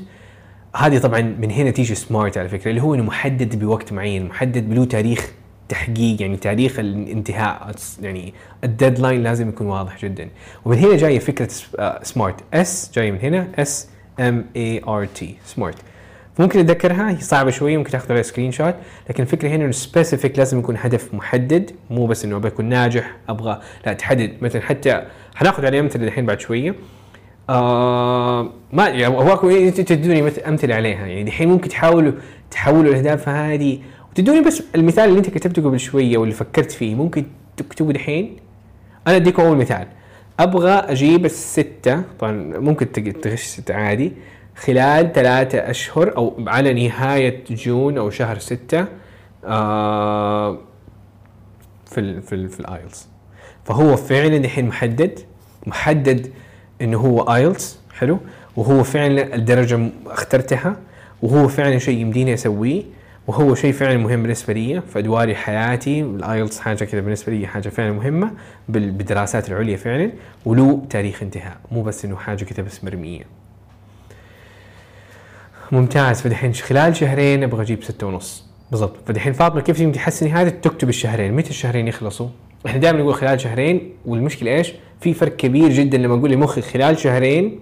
هذه طبعا من هنا تيجي SMART على فكرة اللي هو إنه محدد بوقت معين محدد بله تاريخ تحقيق يعني تاريخ الانتهاء يعني ال deadline لازم يكون واضح جدا. ومن هنا جاية فكرة SMART S جاية من هنا S M A R T SMART ممكن أتذكرها؟ هي صعبة شوية ممكن تأخذ عليها screenshot لكن الفكرة هنا إنه specific لازم يكون هدف محدد مو بس إنه أبغى أكون ناجح أبغى لا تحدد. مثلا حتى حناخذ عليه امثله الحين بعد شوية. آه ما يعني هواكم إيه أنتوا تدوني مثل أمثلة عليها. يعني الحين ممكن تحاولوا تحولوا الأهداف هذه وتدوني بس المثال اللي أنت كتبته قبل شوية واللي فكرت فيه ممكن تكتبه دحين؟ أنا أديكم أول مثال. أبغى أجيب الستة طبعا ممكن تغش ستة عادي خلال ثلاثة أشهر أو على نهاية June أو شهر ستة آه في ال في ال في ال IELTS. فهو فعلا الحين محدد محدد إنه هو IELTS حلو؟ وهو فعلا الدرجة اخترتها وهو فعلا شيء يمديني أسويه وهو شيء فعلا مهم بالنسبة لي في أدواري حياتي. ال IELTS حاجة كذا بالنسبة لي حاجة فعلا مهمة بال- بالدراسات العليا فعلا وله تاريخ انتهاء مو بس إنه حاجة كذا بس مرمية. ممتاز. فدحين خلال شهرين أبغى أجيب ستة ونص. بالضبط. فدحين فاطمة كيف تحسني هذا تكتب الشهرين. متى الشهرين يخلصوا؟ إحنا دائما نقول خلال شهرين والمشكلة إيش؟ في فرق كبير جدا لما أقول لمخي خلال شهرين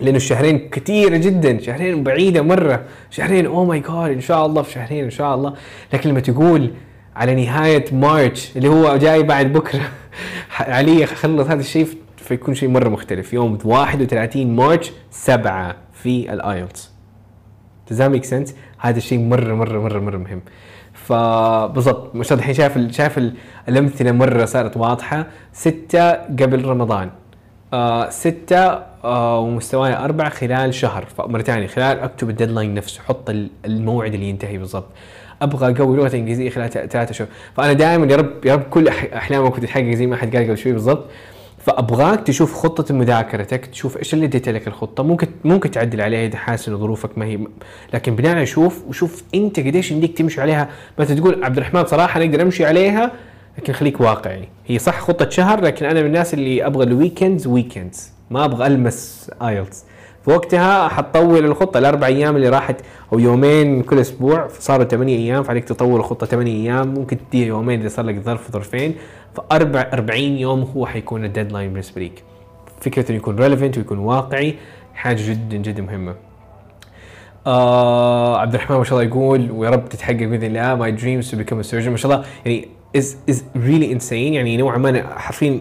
لأنه الشهرين كثيره جدا شهرين بعيدة مرة شهرين oh my God إن شاء الله في شهرين إن شاء الله لكن لما تقول على نهاية March اللي هو جاي بعد بكرة علي اخلص هذا الشيء فيكون شيء مرة مختلف يوم 31 March 7 في ال IELTS Does that make sense؟ هذا الشيء مرة مرة مرة مرة مهم. فبالضبط الله الحين شايف ال- شايف ال- الأمثلة مرة صارت واضحة. ستة قبل رمضان. آه ستة آه ومستواي أربعة خلال شهر. فمرة ثانية خلال أكتب ال deadline نفسه. حط ال- الموعد اللي ينتهي بالضبط. أبغى أقوي لغة إنجليزية خلال ثلاثة شهور. فأنا دائما يا رب يا رب كل أح- أحلامك تتحقق زي ما أحد قال قبل شوي بالضبط. فأبغاك تشوف خطة مذاكرتك تشوف إيش اللي اديت لك الخطة. ممكن ممكن تعدل عليها إذا حاسس إن ظروفك ما هي لكن بناء شوف وشوف أنت قديش يمديك تمشي عليها. مثلا تقول عبد الرحمن صراحة أنا أقدر أمشي عليها لكن خليك واقعي. هي صح خطة شهر لكن أنا من الناس اللي أبغى ال weekends weekends ما أبغى ألمس IELTS فوقتها حتطول الخطة. الأربع أيام اللي راحت أو يومين كل أسبوع صاروا ثمانية أيام فعليك تطول الخطة ثمانية أيام. ممكن تديها يومين إذا صار لك ظرف ظرفين. فاربع 40 يوم هو حيكون ال deadline بالنسبة لك فكرة إنه يكون relevant ويكون واقعي حاجة جدا جدا مهمة. آه عبد الرحمن ما شاء الله يقول ويا رب تتحقق بإذن الله. my dreams to become surgeon ما شاء الله. يعني is is really insane يعني نوعا ما حرفيا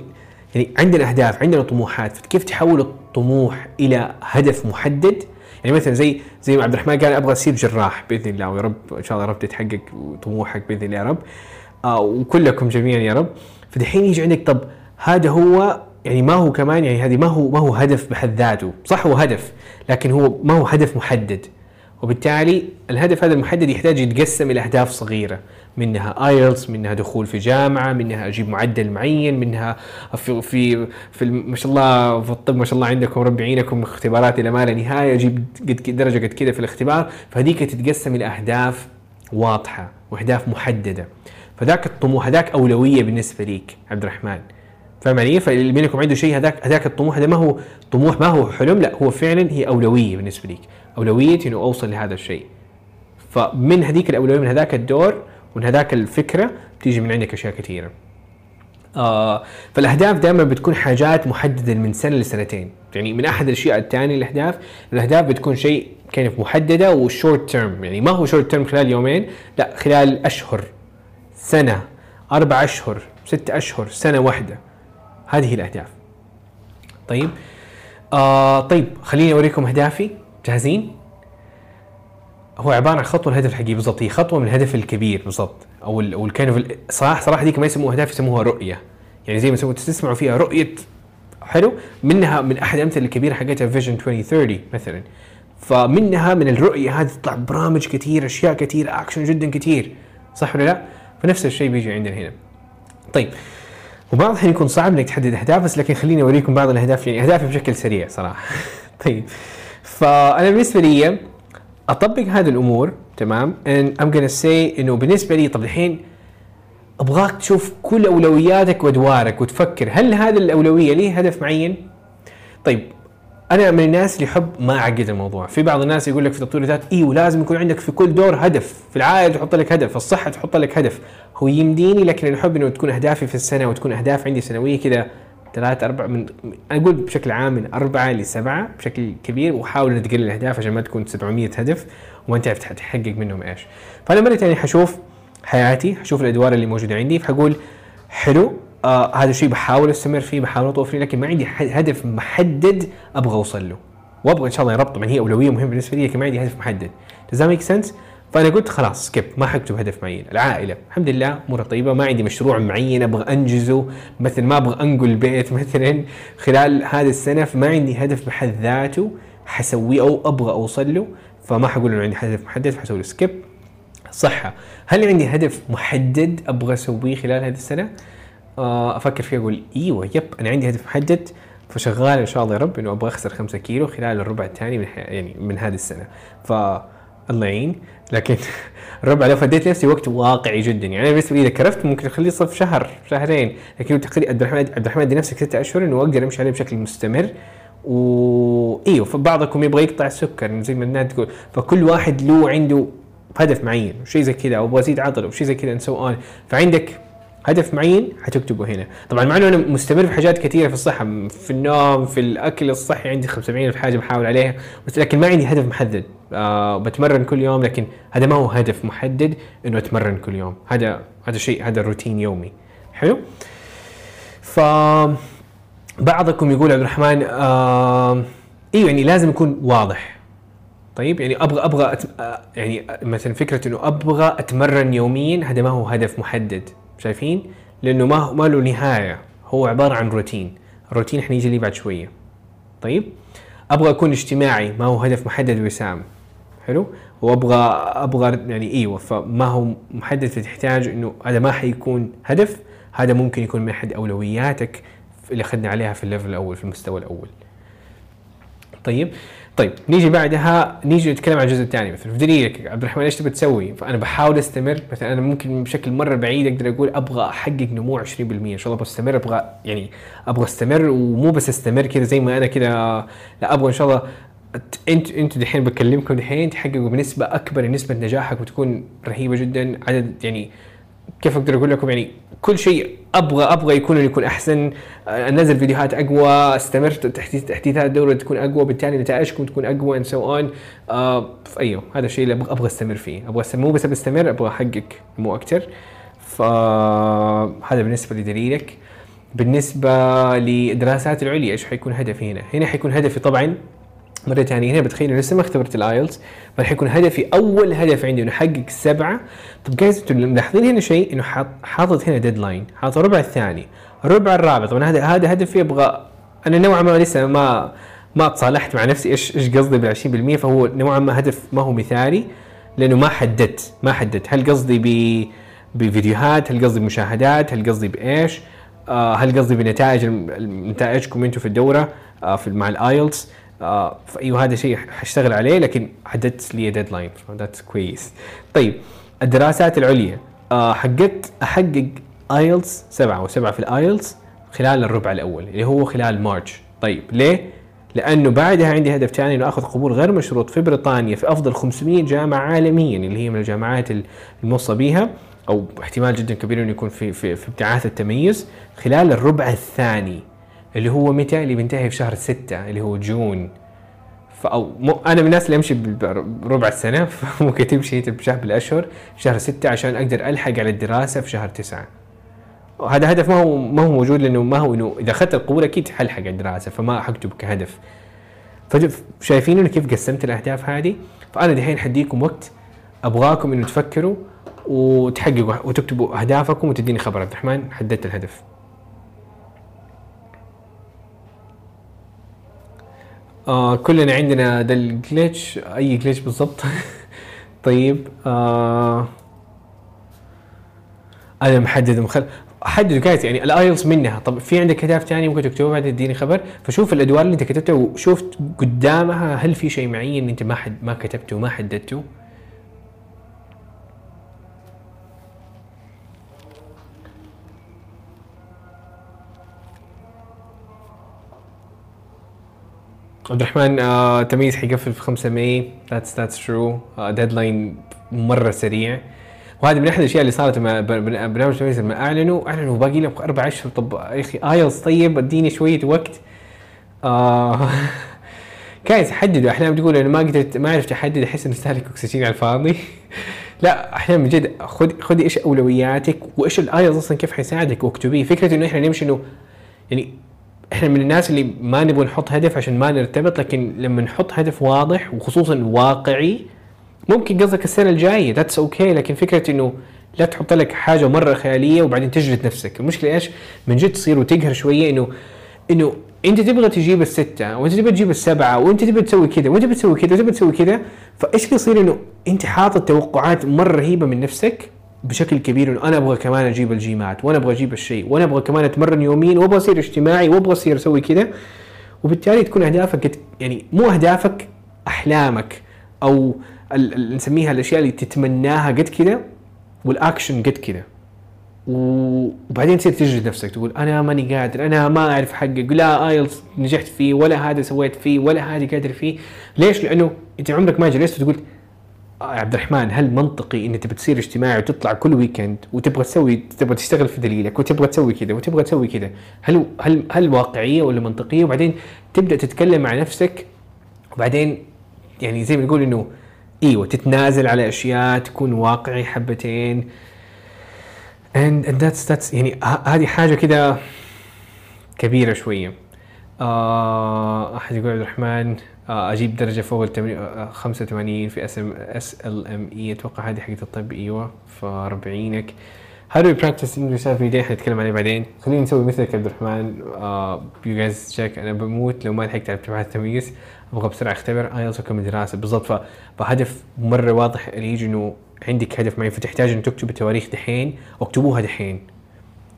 يعني عندنا أهداف عندنا طموحات. فكيف تحول الطموح إلى هدف محدد؟ يعني مثلا زي زي ما عبد الرحمن قال أبغى أصير جراح بإذن الله. ويا رب إن شاء الله يا رب تتحقق طموحك بإذن الله يا رب. آه وكلكم جميعا يا رب. فدحين يجي عندك طب هذا هو يعني ما هو كمان يعني هذه ما هو ما هو هدف بحد ذاته. صح هو هدف لكن هو ما هو هدف محدد. وبالتالي الهدف هذا المحدد يحتاج يتقسم إلى أهداف صغيرة. منها ايلتس منها دخول في جامعة منها أجيب معدل معين منها في في في ما شاء الله في الطب ما شاء الله عندكم ربي يعينكم اختبارات إلى ما لا نهاية أجيب قد- درجة قد كذا في الاختبار. فهذيك تتقسم إلى أهداف واضحة وأهداف محددة. فذاك الطموح هذاك أولوية بالنسبة ليك عبد الرحمن فاهم علي؟ فاللي منكم عنده شيء هذاك هذاك الطموح هذا ما هو طموح ما هو حلم لا هو فعلا هي أولوية بالنسبة ليك، اولويتي إنه أوصل لهذا الشيء. فمن هذيك الأولوية من هذاك الدور ومن هذاك الفكرة بتيجي من عندك أشياء كثيرة. آه فالأهداف دائما بتكون حاجات محددة من سنة لسنتين، يعني من أحد الأشياء الثانية الاهداف، الأهداف بتكون شيء كيف محددة و short term، يعني ما هو short term خلال يومين، لا خلال أشهر سنة أربع أشهر ست أشهر سنة واحدة. هذه الأهداف. طيب آه طيب خليني أوريكم أهدافي. جاهزين؟ هو عبارة عن خطوه الهدف الحقيقي بالضبط. هي خطوة من الهدف الكبير بالضبط. أو ال أو الكان صراحة صراحة ديك ما يسموها أهداف يسموها رؤية. يعني زي ما تسمعوا فيها رؤية. حلو؟ منها من أحد الامثله الكبيرة حقتها فيجن 2030 مثلا. فمنها من الرؤية هذه تطلع برامج كثير أشياء كثير اكشن جدا كثير صح ولا لا؟ فنفس الشيء بيجي عندنا هنا طيب وبعض الحين يكون صعب إنك تحدد أهداف بس لكن خليني أوريكم بعض الأهداف يعني أهدافي بشكل سريع صراحة طيب فأنا بالنسبة لي أطبق هذه الأمور تمام and I'm gonna say إنه بالنسبة لي طب الحين أبغاك تشوف كل أولوياتك وأدوارك وتفكر هل هذه الأولوية لي هدف معين؟ طيب أنا من الناس اللي يحب ما أعقد الموضوع. في بعض الناس يقول لك في تطوير الذات أيوه لازم يكون عندك في كل دور هدف. في العائلة تحط لك هدف في الصحة تحط لك هدف. هو يمديني لكن أنا أحب إنه تكون أهدافي في السنة وتكون أهداف عندي سنوية كذا ثلاث أربع من أقول بشكل عام من أربعة لسبعة بشكل كبير وأحاول ان تقلل الأهداف عشان ما تكون 700 هدف وما تعرف تحقق منهم إيش. فأنا مرة ثانية حشوف حياتي حشوف الأدوار اللي موجودة عندي فحقول حلو آه هذا الشيء بحاول أستمر فيه بحاول اطور فيه لكن ما عندي هدف محدد أبغى أوصل له. وأبغى إن شاء الله يربط طبعا هي أولوية مهمة بالنسبة لي لكن ما عندي هدف محدد. That make sense? فأنا قلت خلاص skip ما حكتب هدف معين. العائلة الحمد لله أمورها طيبة ما عندي مشروع معين أبغى أنجزه مثل ما أبغى أنقل بيت مثلا. خلال هذه السنة فما عندي هدف بحد ذاته حسويه أو أبغى أوصل له فما حقول إنه عندي هدف محدد فحسوي skip صحة هل عندي هدف محدد أبغى أسويه خلال هذه السنة؟ آه، أفكر فيه أقول إيوه يب أنا عندي هدف محدد فشغال إن شاء الله يا رب إنه أبغى أخسر 5 كيلو خلال الربع الثاني من. يعني من هذه السنة. ف الله يعين. لكن الربع لو فديت نفسي وقت واقعي جدا. يعني أنا بالنسبة لي إذا كرفت ممكن أخليه صف شهر شهرين لكن تقريبا عبد الرحمن عبد الرحمن نفسك ستة اشهر إنه أقدر أمشي عليه بشكل مستمر. و إيوه فبعضكم يبغى يقطع السكر زي ما الناس تقول. فكل واحد له عنده هدف معين شيء زي كذا أو أبغى أزيد عضل أو شيء زي كذا so on فعندك هدف معين حتكتبه هنا. طبعا مع إنه أنا مستمر في حاجات كثيرة في الصحة في النوم في الأكل الصحي عندي 75 في حاجة بحاول عليها بس لكن ما عندي هدف محدد. آه بتمرن كل يوم لكن هذا ما هو هدف محدد إنه أتمرن كل يوم. هذا هذا شيء هذا روتين يومي. حلو؟ ف بعضكم يقول عبد الرحمن آه أيوه يعني لازم يكون واضح. طيب يعني أبغى أبغى أت... آه، يعني مثلا فكرة إنه أبغى أتمرن يوميا هذا ما هو هدف محدد. شايفين؟ لأنه ما ما له نهاية. هو عبارة عن روتين. الروتين حنيجي ليه بعد شوية. طيب؟ أبغى أكون اجتماعي. ما هو هدف محدد وسام حلو؟ وابغى أبغى يعني إيوه. فما هو محدد فتحتاج إنه هذا ما حيكون هدف. هذا ممكن يكون من أحد أولوياتك اللي أخذنا عليها في الليفل الأول في المستوى الأول. طيب؟ طيب نيجي بعدها نيجي نتكلم عن الجزء الثاني مثلا. في دليلك عبد الرحمن إيش تبي تسوي؟ فأنا بحاول أستمر. مثلا أنا ممكن بشكل مرة بعيد أقدر أقول أبغى أحقق نمو 20% إن شاء الله. أبغى أستمر أبغى يعني أبغى أستمر ومو بس أستمر كذا زي ما أنا كذا. لا أبغى إن شاء الله انت أنتوا دحين بكلمكم دحين تحققوا بنسبة أكبر نسبة نجاحك بتكون رهيبة جدا. عدد يعني كيف أقدر أقول لكم يعني كل شيء أبغى أبغى يكون يكون أحسن. آه، أنزل فيديوهات أقوى أستمر تحديث تحديثات الدورة تكون أقوى بالتالي نتائجكم تكون أقوى and so on أيوه هذا الشيء اللي أبغى أبغى أستمر فيه. أبغى مو بس أستمر أبغى أحقق مو أكثر. فهذا بالنسبة لدليلك. بالنسبة للدراسات العليا إيش حيكون هدفي هنا؟ هنا حيكون هدفي طبعا مره ثانية هنا بتخيل إنه لسه ما اختبرت ال IELTS راح يكون هدفي أول هدف عندي إنه أحقق السبعه طب جايز أنتم ملاحظين هنا شيء؟ إنه حاط حاطط هنا ديدلاين حاط الربع الثاني الربع الرابع. طبعا هذا هذا هدفي أبغى أنا نوعا ما لسه ما ما تصالحت مع نفسي إيش إيش قصدي بال 20% فهو نوعا ما هدف ما هو مثالي لأنه ما حددت ما حددت. هل قصدي ب بفيديوهات؟ هل قصدي بمشاهدات؟ هل قصدي بإيش؟ آه هل قصدي بنتائج نتائجكم أنتم في الدورة آه في مع ال IELTS آه فايوه هذا شيء حاشتغل عليه لكن حددت لي deadline that's كويس. طيب الدراسات العليا. آه حققت أحقق IELTS سبعة وسبعة في ال IELTS خلال الربع الأول اللي هو خلال March. طيب ليه؟ لأنه بعدها عندي هدف ثاني إنه آخذ قبول غير مشروط في بريطانيا في أفضل 500 جامعة عالميا اللي هي من الجامعات الموصى بها أو احتمال جدا كبير إنه يكون في في, في ابتعاث التميز خلال الربع الثاني. اللي هو متى اللي بينتهي في شهر ستة اللي هو جون. فأو مو أنا من الناس اللي امشي بربع السنة فممكن تمشي بشهر بالاشهر شهر ستة عشان أقدر ألحق على الدراسة في شهر تسعة. هذا هدف ما هو ما هو موجود لأنه ما هو إنه إذا أخذت القبول أكيد حلحق الدراسة فما حكتب كهدف. فشايفين إنه كيف قسمت الأهداف هذه؟ فأنا دحين حديكم وقت أبغاكم إنه تفكروا وتحققوا وتكتبوا أهدافكم وتديني خبر عبد الرحمن حددت الهدف. آه كلنا عندنا ده الجلitch أي جلitch بالضبط. طيب آه أنا محدد مخل احدد جايز يعني الايلتس منها. طب في عندك اهداف ثانية ممكن تكتبها بعدين تديني خبر؟ فشوف الأدوار اللي أنت كتبتها وشوف قدامها هل في شيء معين أنت ما حد ما كتبته وما حددته. عبد الرحمن آه تميز حيقفل في 5 May. That's that's true deadline مرة سريع. وهذه من أحد الأشياء اللي صارت مع برنامج تميز لما اعلنوا أعلنوا باقي لهم أربع أشهر. طب يا أخي IELTS طيب اديني شوية وقت. آه كايس حددوا. أحيانا تقول أنا ما قدرت ما عرفت أحدد. أحس اني استهلك اكسجين على الفاضي. لا أحيانا من جد خذ خذي إيش أولوياتك وإيش ال IELTS أصلا كيف حيساعدك وأكتبيه. فكرة إنه إحنا نمشي انه يعني إحنا من الناس اللي ما نبغى نحط هدف عشان ما نرتبط لكن لما نحط هدف واضح وخصوصا واقعي ممكن قصدك السنة الجاية that's okay okay. لكن فكرة إنه لا تحط لك حاجة مرة خيالية وبعدين تجلد نفسك المشكلة إيش من جد تصير وتقهر شوية إنه إنه أنت تبغى تجيب الستة وأنت تبغى تجيب السبعة وأنت تبغى تسوي كذا وأنت بتسوي كذا وأنت بتسوي كذا فإيش بيصير إنه أنت حاطط توقعات مرة رهيبة من نفسك بشكل كبير إنه أنا أبغى كمان أجيب ال GMAT وأنا أبغى أجيب الشيء وأنا أبغى كمان أتمرن يوميا وأبغى أصير اجتماعي وأبغى أصير أسوي كذا وبالتالي تكون أهدافك يعني مو أهدافك أحلامك أو نسميها الأشياء اللي تتمناها قد كذا والأكشن قد كذا وبعدين تصير تجلد نفسك تقول أنا ماني قادر أنا ما أعرف أحقق لا IELTS نجحت فيه ولا هذا سويت فيه ولا هذا قادر فيه. ليش؟ لأنه أنت عمرك ما جلست وتقول عبد الرحمن هل منطقي إن تبى تصير اجتماعي وتطلع كل ويكند وتبغى تسوي تبغى تشتغل في دليلك وتبغى تسوي كذا وتبغى تسوي كذا هل هل هل واقعية ولا منطقية؟ وبعدين تبدأ تتكلم مع نفسك وبعدين يعني زي ما نقول إنه إيوه تتنازل على أشياء تكون واقعي حبتين. And, and that's that's يعني هذه حاجة كده كبيرة شوية. آه أحد يقول عبد الرحمن آه أجيب درجة فوق ال 85 في اس ام اس ال ام اي أتوقع هذه حقت الطب. أيوه ف 40 How do you practice English every day حنتكلم عليه بعدين. خلينا نسوي مثلك عبد الرحمن. You guys check أنا بموت لو ما لحقت على ابتعاث التمييز. أبغى بسرعة أختبر. IELTS واكمل دراسه بالضبط. فهدف مرة واضح اللي يجي إنه عندك هدف معين فتحتاج ان تكتب التواريخ دحين واكتبوها دحين.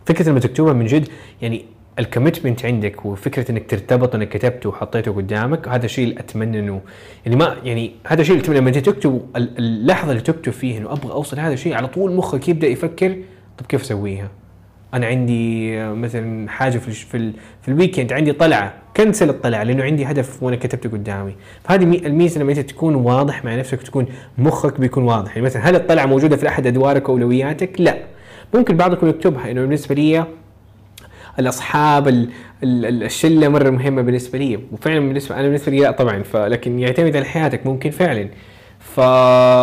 فكرة لما تكتبها من جد يعني ال commitment عندك وفكرة إنك ترتبط انك كتبته وحطيته قدامك هذا الشيء اللي أتمنى انه يعني ما يعني هذا الشيء اللي لما تكتب اللحظة اللي تكتب فيه إنه أبغى أوصل هذا الشيء على طول مخك يبدأ يفكر طب كيف أسويها؟ أنا عندي مثلا حاجة في في, في ال weekend عندي طلعة cancel الطلعة لأنه عندي هدف وأنا كتبته قدامي. فهذه الميزة لما انت تكون واضح مع نفسك تكون مخك بيكون واضح. يعني مثلا هل الطلعة موجودة في أحد أدوارك واولوياتك لا. ممكن بعضكم يكتبها إنه بالنسبة لي الأصحاب الشلة مرة مهمة بالنسبة لي. وفعلا بالنسبة أنا بالنسبة لي لا طبعا. فلكن يعتمد على حياتك ممكن فعلا. ف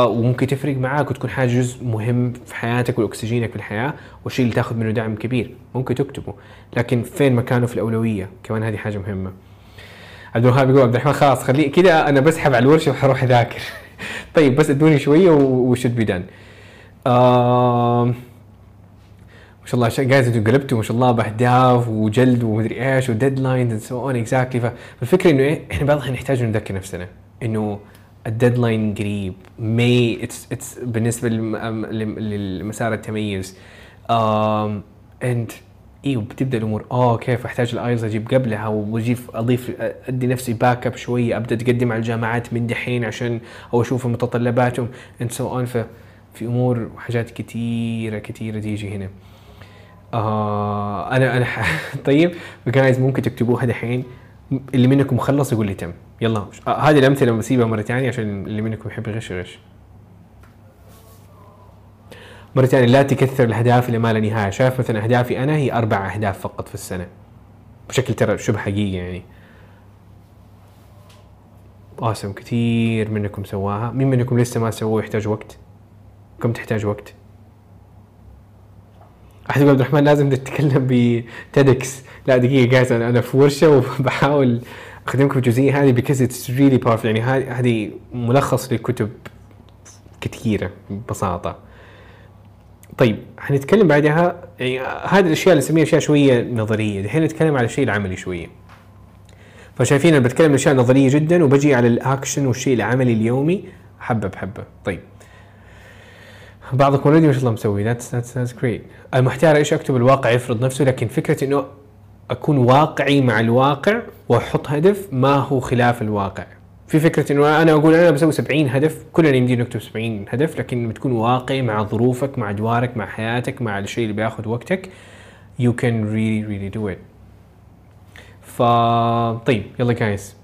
وممكن تفرق معاك وتكون حاجة جزء مهم في حياتك والأكسجينك في الحياة والشيء اللي تاخذ منه دعم كبير. ممكن تكتبه. لكن فين مكانه في الأولوية؟ كمان هذه حاجة مهمة. عبد الوهاب يقول عبد الرحمن خلاص خليه كذا أنا بسحب على الورشة وحروح أذاكر. طيب بس ادوني شوية وشد بي دان ما شاء الله جايز أنتم قلبتوا ما شاء الله باهداف وجلد ومدري إيش وديدلاينز اند سو اون اكزاكتلي فالفكرة إنه إيه إحنا بعض الأحيان نحتاج نذكر نفسنا إنه الديدلاين قريب مي اتس اتس بالنسبة لمسار التميز. اند إيوه بتبدأ الأمور. اوه كيف؟ أحتاج الايلز أجيب قبلها واجيب أضيف أدي نفسي باك اب شوية أبدأ اتقدم على الجامعات من دحين عشان أو أشوف متطلباتهم and so on في أمور وحاجات كثيره كثيره تيجي هنا. آه أنا أنا طيب guys ممكن تكتبوها دحين اللي منكم خلص يقول لي تم يلا آه هذه الأمثلة بسيبها مرة ثانية عشان اللي منكم يحب يغش يغش مرة ثانية لا تكثر الأهداف اللي ما لا نهاية، شايف مثلا أهدافي أنا هي أربع أهداف فقط في السنة. بشكل ترى شبه حقيقي يعني. awesome كثير منكم سواها، مين منكم لسه ما سووه يحتاج وقت؟ كم تحتاج وقت؟ يقول عبد الرحمن لازم تتكلم ب TEDx لا دقيقة guys أنا أنا في ورشة وبحاول أخدمكم الجزئيه هذه because it's really powerful يعني هذه ملخص لكتب كثيره ببساطة. طيب حنتكلم بعدها. يعني هذه الأشياء اللي نسميها أشياء شوية نظرية. الحين نتكلم على الشيء العملي شوية. فشايفين أنا بتكلم أشياء نظرية جدا وبجي على الأكشن والشيء العملي اليومي. حبة بحبة. طيب. بعضكم already ما شاء الله مسوي. that's that's that's great المحتار إيش أكتب الواقع يفرض نفسه لكن فكرة إنه أكون واقعي مع الواقع وأحط هدف ما هو خلاف الواقع. في فكرة إنه أنا أقول أنا بسوي 70 هدف كلنا يمدينا نكتب 70 هدف لكن بتكون واقعي مع ظروفك مع ادوارك مع حياتك مع الشيء اللي بياخذ وقتك you can really really do it. ف طيب يلا guys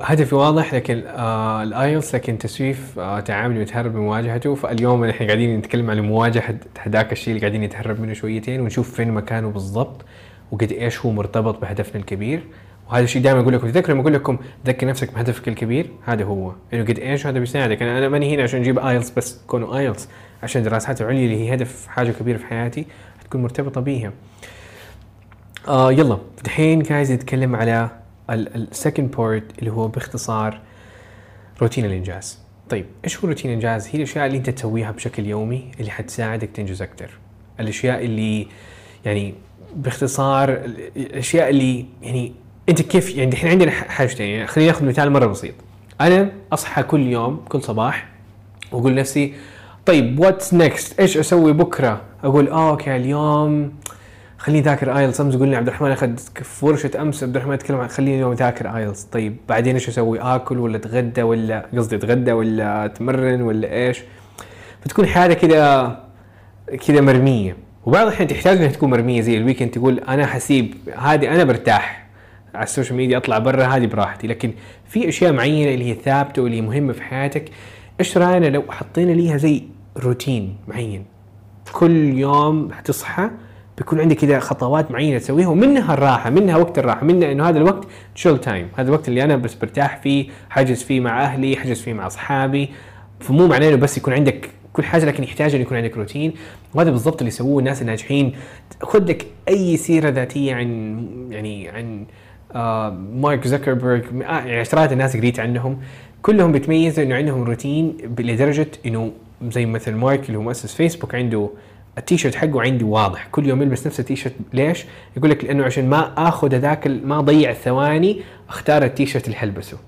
هدفي واضح لكن آه ال IELTS لكن تسويف آه تعاملي وتهرب بمواجهته فاليوم إحنا قاعدين نتكلم عن مواجهة هذاك الشيء اللي قاعدين نتهرب منه شويتين ونشوف فين مكانه بالضبط وقد إيش هو مرتبط بهدفنا الكبير. وهذا الشيء دائما أقول لكم تذكروا لما أقول لكم ذكر نفسك بهدفك الكبير؟ هذا هو. إنه قد إيش هذا بيساعدك. أنا أنا ماني هنا عشان أجيب IELTS بس تكونوا IELTS عشان دراسات العليا اللي هي هدف حاجة كبيرة في حياتي تكون مرتبطة بيها. آه يلا. دحين guys نتكلم على ال second part اللي هو باختصار روتين الإنجاز. طيب إيش هو روتين الإنجاز؟ هي الأشياء اللي أنت تسويها بشكل يومي اللي حتساعدك تنجز أكثر. الأشياء اللي يعني باختصار الأشياء اللي يعني أنت كيف يعني إحنا عندنا حاجتين. يعني خلينا ناخذ مثال مرة بسيط. أنا أصحى كل يوم كل صباح وأقول نفسي طيب what's next إيش أسوي بكرة؟ أقول آه أوكي اليوم خليني ذاكر IELTS أمس يقول لي عبد الرحمن اخذ ورشه أمس عبد الرحمن يتكلم عن خليني اليوم ذاكر IELTS طيب بعدين إيش أسوي؟ آكل ولا أتغدى ولا قصدي أتغدى ولا أتمرن ولا إيش؟ فتكون حاله كذا كذا مرمية. وبعض الأحيان تحتاج إنها تكون مرمية زي ال weekend تقول أنا حسيب هذه أنا برتاح على ال social media أطلع برا هذه براحتي. لكن في أشياء معينة اللي هي ثابتة واللي هي مهمة في حياتك إيش رأينا لو حطينا ليها زي روتين معين؟ كل يوم حتصحى بيكون عندك كذا خطوات معينة تسويها ومنها الراحة منها وقت الراحة منها إنه هذا الوقت chill time هذا الوقت اللي أنا بس برتاح فيه حجز فيه مع أهلي حجز فيه مع أصحابي. فمو معناه إنه بس يكون عندك كل حاجة لكن يحتاج إنه يكون عندك روتين. وهذا بالضبط اللي يسووه الناس الناجحين. خذ لك أي سيرة ذاتية عن يعني عن آه مارك زكربرج يعني عشرات الناس قريت عنهم. كلهم بيتميزوا إنه عندهم روتين لدرجة إنه زي مثل مارك اللي هو مؤسس فيسبوك عنده التيشيرت حقه عندي واضح. كل يوم يلبس نفس التيشيرت. ليش؟ يقول لك لأنه عشان ما آخذ هذاك ما اضيع الثواني أختار التيشيرت اللي حلبسه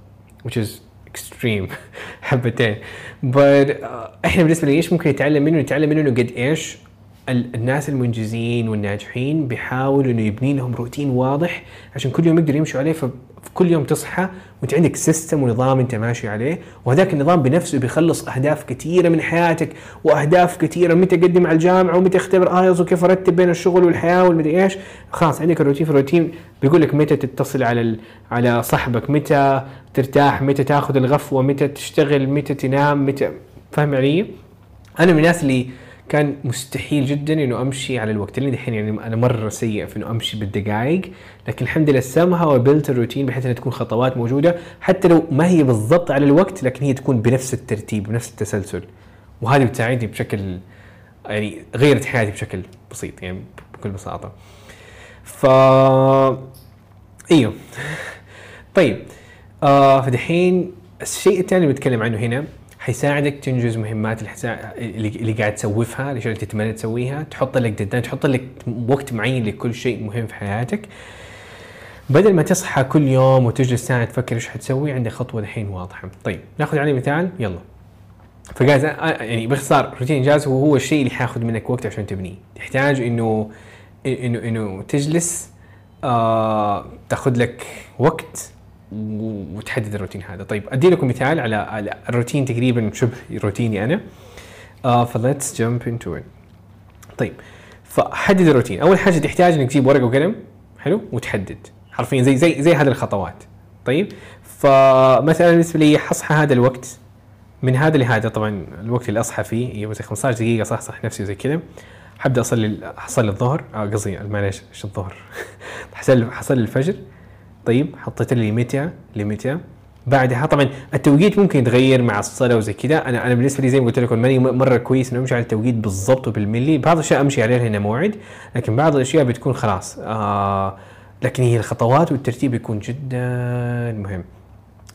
which is extreme. حبتين. But uh, إحنا بالنسبة لي إيش ممكن نتعلم منه؟ نتعلم منه انه قد إيش الناس المنجزين والناجحين بيحاولوا إنه يبني لهم روتين واضح عشان كل يوم يقدروا يمشوا عليه. فكل يوم تصحى وانت عندك system ونظام انت ماشي عليه وهذاك النظام بنفسه بيخلص أهداف كثيرة من حياتك وأهداف كثيرة متى اقدم على الجامعة ومتى اختبر IELTS وكيف أرتب بين الشغل والحياة والمدري إيش خلاص عندك الروتين في الروتين بيقول لك متى تتصل على على صاحبك متى ترتاح متى تاخذ الغفوة متى تشتغل متى تنام متى فاهم علي؟ أنا من الناس اللي كان مستحيل جدا إنه أمشي على الوقت. اللي دحين يعني أنا مرة سيء في إنه أمشي بالدقائق. لكن الحمد لله سامها وبلت الروتين بحيث إنها تكون خطوات موجودة. حتى لو ما هي بالضبط على الوقت لكن هي تكون بنفس الترتيب بنفس التسلسل. وهذه بتساعدني بشكل يعني غيرت حياتي بشكل بسيط يعني بكل بساطة. ف إيوه. طيب. آه فدحين الشيء الثاني اللي بتكلم عنه هنا حيساعدك تنجز مهمات اللي قاعد تسوفها الاشياء اللي تتمنى تسويها. تحط لك deadline تحط لك وقت معين لكل شيء مهم في حياتك. بدل ما تصحى كل يوم وتجلس ساعة تفكر إيش حتسوي عندك خطوة الحين واضحة. طيب ناخذ عليه مثال. يلا. ف guys يعني باختصار روتين انجاز هو هو الشيء اللي حياخذ منك وقت عشان تبنيه. تحتاج انه انه إنه تجلس آه تاخذ لك وقت وتحدد الروتين هذا. طيب أدي لكم مثال على, الروتين تقريبا شبه روتيني أنا. آه ف let's jump into it طيب فحدد الروتين. أول حاجة تحتاج إنك تجيب ورقة وقلم حلو؟ وتحدد. حرفيا زي زي زي هذه الخطوات. طيب فمثلا بالنسبة لي حصحى هذا الوقت. من هذا لهذا طبعا الوقت اللي أصحى فيه يبغى 15 دقيقة صح صح نفسي زي كذا. حبدأ أصلي حصلي الظهر. آه قصدي معليش إيش الظهر؟ حصلي حصلي الفجر. طيب حطيت لي متى بعدها طبعا التوقيت ممكن يتغير مع الصلاة وزي كذا. أنا أنا بالنسبة لي زي ما قلت لكم ماني مرة كويس إنه أمشي على التوقيت بالضبط وبالملي. بعض الأشياء أمشي عليها هنا موعد لكن بعض الأشياء بتكون خلاص آه لكن هي الخطوات والترتيب يكون جدا مهم.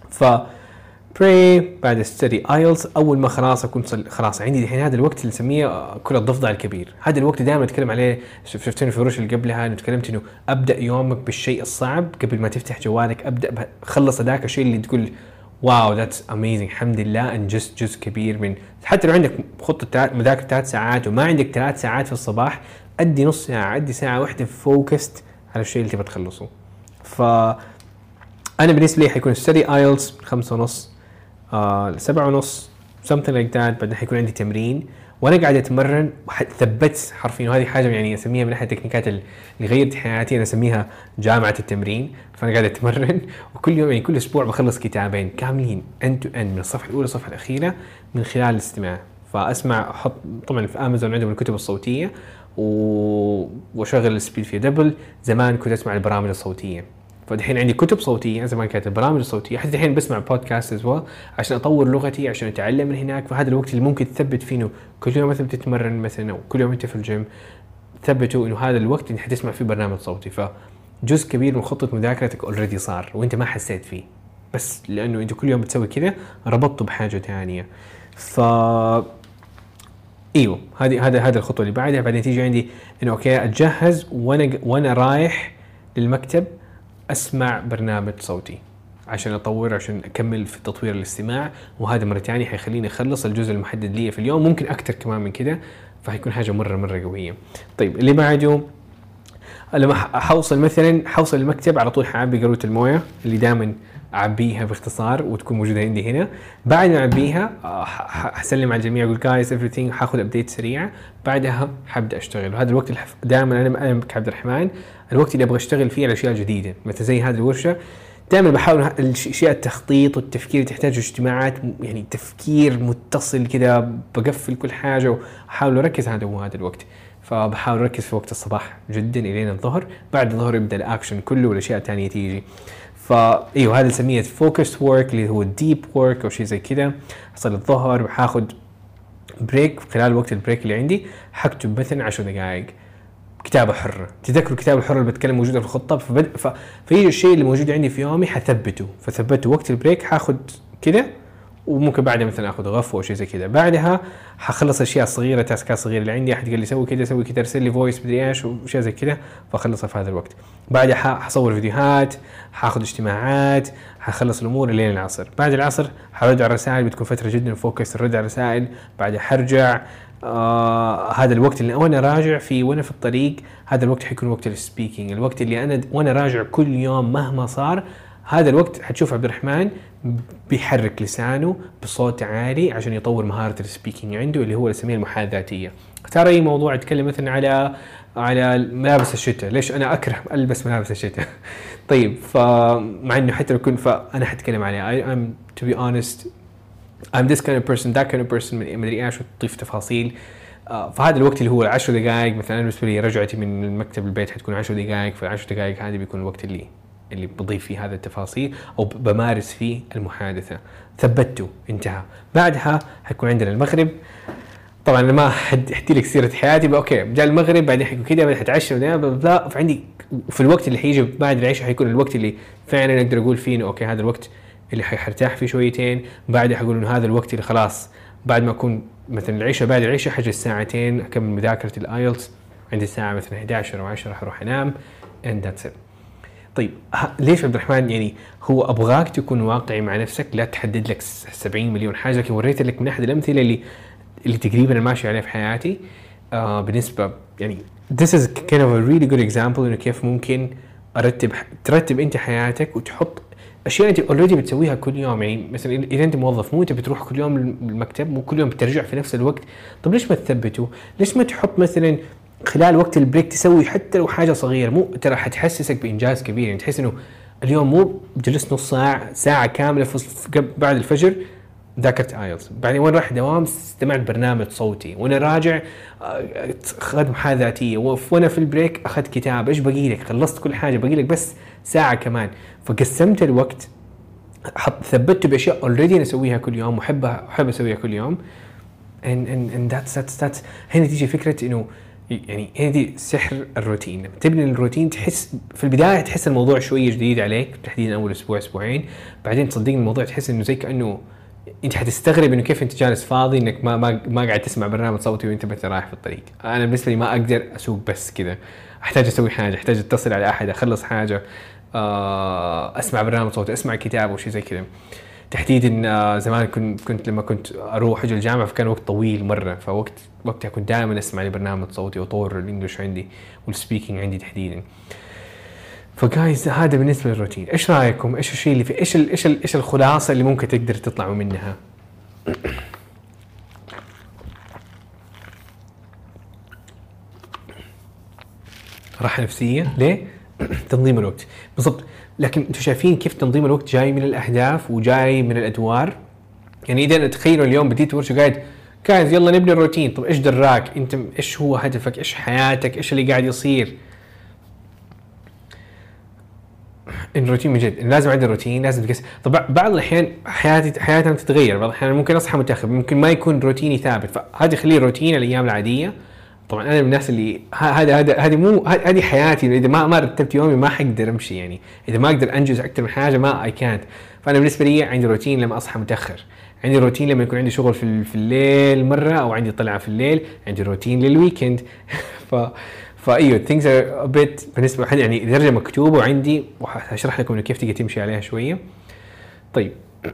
ف pray بعد ستدي ايلز أول ما خلاص أكون خلاص عندي الحين هذا الوقت اللي نسميه كُل الضفدع الكبير. هذا الوقت دائما اتكلم عليه. شفتني في الورش اللي قبلها إنه تكلمت انه أبدأ يومك بالشيء الصعب. قبل ما تفتح جوالك أبدأ خلص ذاك الشيء اللي تقول wow that's amazing الحمد لله. انجزت جزء كبير من حتى لو عندك خطة مذاكرة ثلاث ساعات وما عندك ثلاث ساعات في الصباح أدي نص ساعة ادي ساعة واحدة focused على الشيء اللي تبغى تخلصه. ف أنا بالنسبة لي حيكون study IELTS خمسة ونص. آه سبعة ونص something like that بعدين حيكون عندي تمرين. وأنا قاعد أتمرن ثبت حرفيا وهذه حاجة يعني أسميها من احد التكنيكات اللي غيرت حياتي أنا أسميها جامعة التمرين. فأنا قاعد أتمرن وكل يوم يعني كل أسبوع بخلص كتابين كاملين end to end من الصفحة الأولى للصفحة الأخيرة من خلال الاستماع. فأسمع أحط طبعا في امازون عندهم الكتب الصوتية و... وأشغل ال speed فيها double زمان كنت أسمع البرامج الصوتية. فدحين عندي كتب صوتية زمان كانت البرامج الصوتية. حتى الحين بسمع podcasts عشان أطور لغتي عشان أتعلم من هناك. فهذا الوقت اللي ممكن تثبت فيه كل يوم مثلا بتتمرن مثلا أو كل يوم أنت في الجيم ثبتوا إنه هذا الوقت اللي حتسمع فيه برنامج صوتي. فجزء كبير من خطة مذاكرتك already صار وأنت ما حسيت فيه. بس لأنه أنت كل يوم بتسوي كذا ربطته بحاجة ثانية ف إيوه هذه هذا هذا الخطوة اللي بعدها. بعدين تيجي عندي إنه أوكي أتجهز وأنا وأنا رايح للمكتب. أسمع برنامج صوتي عشان اطور عشان أكمل في تطوير الاستماع. وهذا مرة ثانية حيخليني أخلص الجزء المحدد لي في اليوم ممكن أكثر كمان من كده فحيكون حاجة مرة مرة قوية. طيب اللي بعده لما حوصل مثلا حوصل المكتب على طول حعبي قاروره الموية اللي دائما أعبيها باختصار وتكون موجودة عندي هنا. بعد ما أعبيها آه، حسلم على الجميع أقول guys everything حاخذ update سريعه بعدها حبدأ أشتغل. وهذا الوقت دائما أنا أنا كعبد الرحمن. الوقت اللي أبغى أشتغل فيه على أشياء جديدة مثل زي هذه الورشة. دائما بحاول الأشياء التخطيط والتفكير تحتاج اجتماعات يعني تفكير متصل كذا بقفل كل حاجة وأحاول أركز هذا هو هذا الوقت. فبحاول أركز في وقت الصباح جدا الين الظهر. بعد الظهر يبدأ الاكشن كله والأشياء الثانية تيجي. فايوه هذا نسميه focus work اللي هو deep work أو شيء زي كذا. حصل الظهر بحاخذ break خلال وقت ال break اللي عندي حكتب مثلا 10 دقائق. كتابة حرة. تذكروا الكتابه الحرة اللي بتكلم موجودة في الخطة؟ فبد... ف... فهي الشيء اللي موجود عندي في يومي حثبته. فثبته وقت ال break حاخذ كذا. وممكن بعدها مثلا آخذ غف أو شيء زي كذا. بعدها حخلص الاشياء الصغيره taskات صغيرة اللي عندي أحد قال لي سوي كذا سوي كذا أرسل لي voice مدري إيش واشياء زي كذا فأخلصها في هذا الوقت. بعدها حصور فيديوهات حاخذ اجتماعات حخلص الأمور لين العصر. بعد العصر حرد على الرسائل بتكون فترة جدا focus الرد على الرسائل بعدها حرجع. آه هذا الوقت اللي وأنا راجع فيه وأنا في الطريق هذا الوقت حيكون وقت ال speaking الوقت اللي أنا وأنا راجع كل يوم مهما صار هذا الوقت حتشوف عبد الرحمن بيحرك لسانه بصوت عالي عشان يطور مهارة ال speaking عنده اللي هو نسميه المحادثه الذاتيه ترى أي موضوع اتكلم مثلا على على ملابس الشتاء ليش أنا أكره ألبس ملابس الشتاء؟ طيب فمع إنه حتى لو كنت فانا حتكلم عليه. I, I'm to be honest I'm this kind of person that kind of person مدري إيش وتضيف تفاصيل. آه، فهذا الوقت اللي هو 10 دقائق مثلا بالنسبة لي رجعتي من المكتب البيت حتكون 10 دقائق في 10 دقائق هذه بيكون الوقت اللي اللي بضيف فيه هذه التفاصيل أو بمارس فيه المحادثة. ثبته انتهى. بعدها حيكون عندنا المغرب. طبعا أنا ما احكي لك سيرة حياتي أوكي جاء المغرب بعدين حيكون كذا بعدين حتعشى بعدين فعندي في الوقت اللي حيجي بعد العشاء حيكون الوقت اللي فعلا أقدر أقول فيه إنه أوكي هذا الوقت اللي حرتاح فيه شويتين. بعدها حقول إنه هذا الوقت اللي خلاص بعد ما أكون مثلا العشاء بعد العشاء حجلس ساعتين أكمل مذاكرة ال IELTS. عندي الساعة مثلا 11 أو 10 حروح أنام and that's it طيب ليش عبد الرحمن يعني هو أبغاك تكون واقعي مع نفسك لا تحدد لك س- 70 مليون حاجة لكن وريت لك من أحد الأمثلة اللي اللي تقريبا ماشي عليه في حياتي. آه بالنسبة يعني this is kind of a really good example إنه كيف ممكن أرتب ترتب أنت حياتك وتحط أشياء أنت already بتسويها كل يوم. يعني مثلا إذا أنت موظف مو أنت بتروح كل يوم المكتب مو كل يوم بترجع في نفس الوقت. طب ليش ما تثبته؟ ليش ما تحط مثلا خلال وقت ال break تسوي حتى لو حاجة صغيرة مو ترى حتحسسك بإنجاز كبير. يعني تحس إنه اليوم مو جلست نص ساعة ساعة كاملة بعد الفجر ذاكرت IELTS. بعدين وأنا رايح دوام؟ استمعت برنامج صوتي. وأنا راجع آه، اخذت محاضره ذاتيه وأنا في ال break اخذت كتاب. إيش باقي لك؟ خلصت كل حاجة باقي لك بس ساعة كمان. فقسمت الوقت حط ثبته بأشياء already أنا أسويها كل يوم واحبها أحب أسويها كل يوم. And and and that's هنا تيجي فكرة إنه يعني هنا دي سحر الروتين. لما تبني الروتين تحس في البداية تحس الموضوع شوية جديد عليك تحديدا أول أسبوع أسبوعين. بعدين تصدقني الموضوع تحس إنه زي كأنه أنت حتستغرب إنه كيف أنت جالس فاضي إنك ما ما ما قاعد تسمع برنامج صوتي وأنت بس رايح في الطريق. أنا بالنسبة لي ما أقدر أسوق بس كذا. أحتاج أسوي حاجة أحتاج أتصل على أحد أخلص حاجة آه، أسمع برنامج صوتي أسمع كتاب أو شيء زي كذا. تحديدا آه، زمان كنت كنت لما كنت أروح أجي الجامعة فكان وقت طويل مرة فوقت وقتها كنت دائما أسمع لبرنامج صوتي وأطور الانجلش عندي والسبيكينج عندي تحديدا. فجايز هذا بالنسبة للروتين. إيش رأيكم؟ إيش الشيء اللي في إيش إيش إيش الخلاصة اللي ممكن تقدر تطلعوا منها؟ راحة نفسية؟ ليه؟ تنظيم الوقت. بالضبط. لكن أنتم شايفين كيف تنظيم الوقت جاي من الأهداف وجاي من الأدوار؟ يعني إذا تخيلوا اليوم بديت ورشة قاعد جايز يلا نبني الروتين. طب إيش دراك؟ أنت إيش هو هدفك؟ إيش حياتك؟ إيش اللي قاعد يصير؟ الروتين من جد لازم عندي روتين لازم تقس طب بعض الأحيان حياتي حياتنا تتغير. بعض الاحيان ممكن أصحى متأخر ممكن ما يكون روتيني ثابت. فهذا يخليه روتين الأيام العادية طبعا أنا من الناس اللي هذا هذا هذه مو هذه حياتي إذا ما ما رتبت يومي ما حقدر أمشي يعني. إذا ما أقدر أنجز أكثر من حاجة ما اي كانت فأنا بالنسبة لي عندي روتين لما أصحى متأخر. عندي روتين لما يكون عندي شغل في في الليل مرة أو عندي طلعة في الليل عندي روتين لل weekend ف فايوه things are a بالنسبة يعني درجه مكتوبة وعندي وحشرح لكم كيف تيجي تمشي عليها شوية. طيب.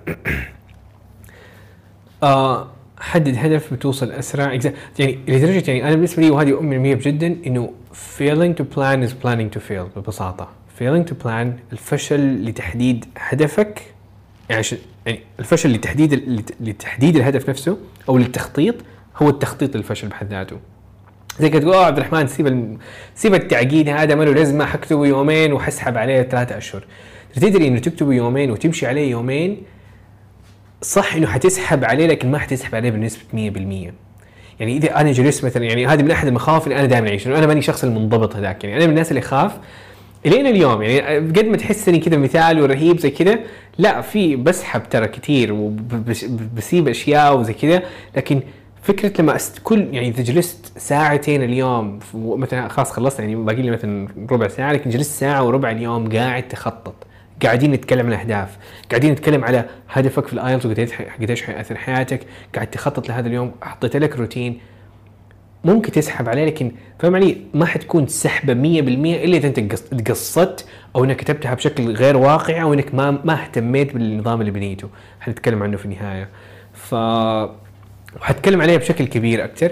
آه حدد هدف بتوصل أسرع. يعني لدرجة يعني أنا بالنسبة لي وهذه اؤمن بها جدا إنه failing to plan is planning to fail ببساطة. Failing to plan الفشل لتحديد هدفك يعني يعني الفشل لتحديد لت- لتحديد الهدف نفسه أو للتخطيط هو التخطيط للفشل بحد ذاته. زي كده تقول آه عبد الرحمن سيب سيب التعقيد هذا ما له لازمة حكتبه يومين وحسحب عليه ثلاثة أشهر. تدري إنه تكتبه يومين وتمشي عليه يومين صح إنه حتسحب عليه لكن ما حتسحب عليه بنسبة 100% يعني إذا أنا جلست مثلا يعني هذه من أحد المخاوف اللي أنا دائما اعيش أنا ماني شخص المنضبط هذاك. يعني أنا من الناس اللي اخاف الين اليوم. يعني قد ما تحسني كذا مثال ورهيب زي كذا لا في بسحب ترى كثير وبسيب أشياء وزي كذا. لكن فكرة لما أستـ كل يعني إذا جلست ساعتين اليوم مثلا خلاص خلصت يعني باقي لي مثلا ربع ساعة لكن جلست ساعة وربع اليوم قاعد تخطط. قاعدين نتكلم عن الاهداف قاعدين نتكلم على هدفك في ال IELTS وقديش قديش حياثر حياتك قاعد تخطط لهذا اليوم حطيت لك روتين. ممكن تسحب عليه لكن فاهم علي؟ ما حتكون سحبة 100% إلا إذا أنت قص- تقصدت أو إنك كتبتها بشكل غير واقعي أو إنك ما ما اهتميت بالنظام اللي بنيته. حنتكلم عنه في النهاية. ف وحتكلم عليها بشكل كبير أكثر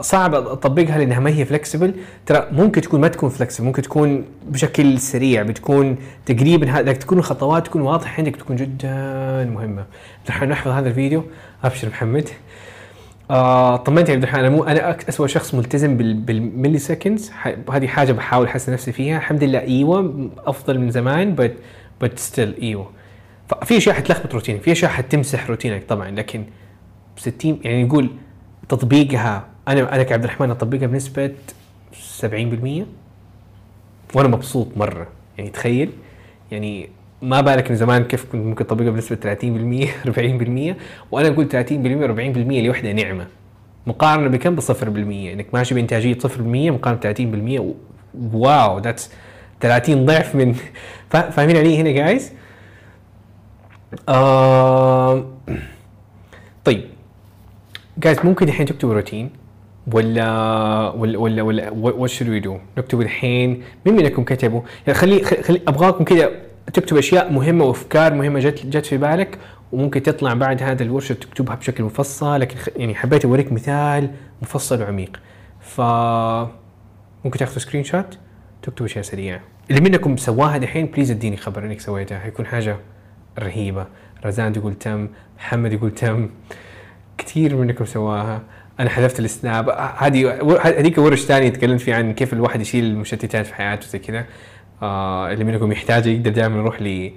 صعب أطبقها لأنها ما هي flexible ترى ممكن تكون ما تكون flexible ممكن تكون بشكل سريع بتكون تقريبا لكن تكون الخطوات تكون واضحة عندك تكون جدا مهمة. نحن نحفظ هذا الفيديو. أبشر محمد. آه طمنت يا عبد الرحمن. أنا مو أنا اسوء شخص ملتزم بال بال milliseconds هذه حاجة بحاول أحسن نفسي فيها. الحمد لله إيوه أفضل من زمان but but still إيوه. ففي أشياء حتلخبط روتينك في أشياء حتمسح روتينك طبعا لكن 60 يعني نقول تطبيقها أنا أنا كعبد الرحمن أطبقها بنسبة 70% وأنا مبسوط مرة. يعني تخيل يعني ما بالك من زمان كيف كنت ممكن أطبقها بنسبة 30% 40% وأنا أقول 30% 40% لوحدها نعمة. مقارنة بكم بصفر بالمية. إنك ماشي بإنتاجية صفر بالمية مقارنة ب 30% و- wow that's 30 ضعف من فا- فاهمين علي هنا guys؟ آه طيب. guys ممكن الحين تكتبوا روتين ولا ولا ولا ولا what should we do؟ نكتب الحين مين منكم كتبوا؟ يعني خلي خلي أبغاكم كذا تكتب أشياء مهمة وأفكار مهمة جت جت في بالك وممكن تطلع بعد هذا الورشة تكتبها بشكل مفصل لكن يعني حبيت أوريك مثال مفصل وعميق. ف ممكن تاخذوا screenshot تكتبوا أشياء سريعة. اللي منكم سواها دحين please اديني خبر إنك سويتها. حيكون حاجة رهيبة. رزان يقول تم محمد يقول تم. كثير منكم سواها أنا حذفت ال snap هذه هذيك ورش ثانية تكلمت فيها عن كيف الواحد يشيل المشتتات في حياته زي كذا. آه اللي منكم يحتاج يقدر دائما يروح ل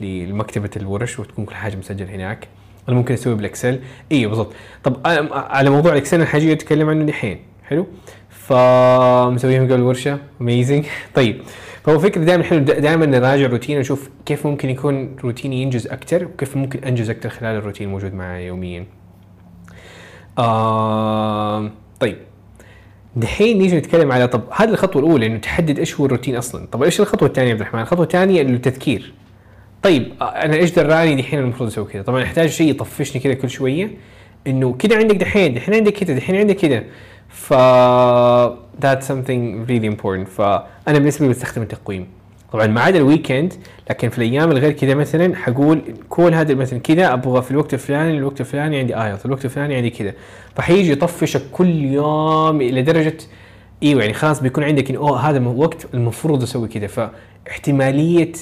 لمكتبة الورش وتكون كل حاجة مسجل هناك. أنا ممكن أسوي بال Excel. أيوه بالضبط. طب أنا- على موضوع ال Excel أنا حاجي أتكلم عنه دحين. حلو؟ فمسويهم قبل الورشه amazing طيب. فهو فكرة دائما حلو دائما نراجع روتين ونشوف كيف ممكن يكون روتيني ينجز أكثر وكيف ممكن أنجز أكثر خلال الروتين الموجود معي يوميا. آه طيب. دحين نيجي نتكلم على طب هذه الخطوة الأولى إنه تحدد إيش هو الروتين أصلا. طب إيش الخطوة الثانية يا عبد الرحمن؟ الخطوة الثانية إنه التذكير. طيب آه، أنا إيش دراني دحين المفروض أسوي كذا طبعا أحتاج شيء يطفشني كذا كل شوية. إنه كذا عندك دحين دحين عندك كذا دحين عندك كذا ف that's something really important. فانا بالنسبة لي بستخدم التقويم. طبعا ما عدا ال weekend لكن في الأيام الغير كذا مثلا حقول كل هذا مثلا كذا أبغى في الوقت الفلاني الوقت الفلاني عندي IELTS الوقت الفلاني عندي كذا. فحيجي يطفشك كل يوم إلى درجة إيوه يعني خلاص بيكون عندك oh هذا وقت المفروض أسوي كذا. فاحتمالية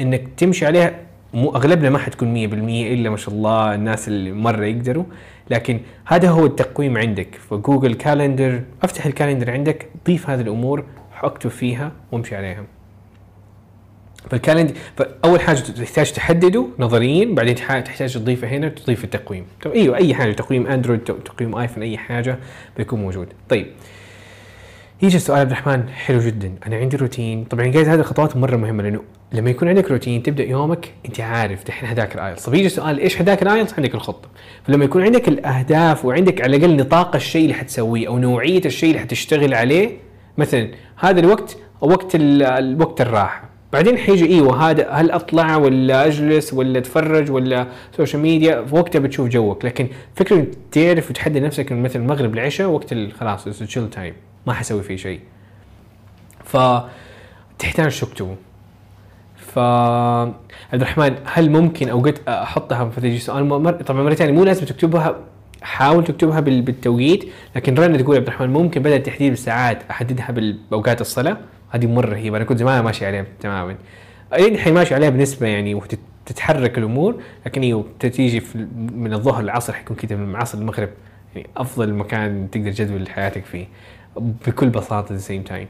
إنك تمشي عليها مو أغلبنا ما حتكون 100% إلا ما شاء الله الناس اللي مرة يقدروا. لكن هذا هو التقويم عندك. ف Google Calendar أفتح ال calendar عندك ضيف هذه الأمور اكتب فيها وامشي عليها. فال calendar فأول حاجة تحتاج تحدده نظريا بعدين تح- تحتاج تضيفه هنا تضيف التقويم. طب أيوه أي حاجة تقويم أندرويد تقويم آيفون أي حاجة بيكون موجود. طيب. يجي السؤال عبد الرحمن حلو جدا. أنا عندي روتين. طبعا جايز هذه الخطوات مرة مهمة لأنه لما يكون عندك روتين تبدأ يومك أنت عارف دحين هذاك ال IELTS طب يجي السؤال إيش هذاك ال IELTS عندك الخطة. فلما يكون عندك الأهداف وعندك على الأقل نطاق الشيء اللي حتسويه أو نوعية الشيء اللي حتشتغل عليه مثلا هذا الوقت وقت ال- الوقت الراحة. بعدين حيجي إيوه هذا هل أطلع ولا أجلس ولا أتفرج ولا social media وقتها بتشوف جوك. لكن فكرة تعرف وتحدد نفسك إنه مثلا المغرب العشاء وقت خلاص chill time ما حسوي فيه شيء. فتحتاج تكتبه ف عبد الرحمن هل ممكن اوقات أحطها فتجي سؤال مر... طبعا مرة ثانية مو لازم تكتبها حاول تكتبها بال... بالتوقيت لكن رنا تقول عبد الرحمن ممكن بدل تحديد الساعات أحددها باوقات الصلاة؟ هذه مرة رهيبه أنا كنت زمان ماشي عليها تماما الحين ماشي عليها بنسبة يعني وتتحرك الأمور لكن هي تيجي من الظهر للعصر حيكون كذا من العصر للمغرب يعني أفضل مكان تقدر تجدول حياتك فيه بكل بساطة same time.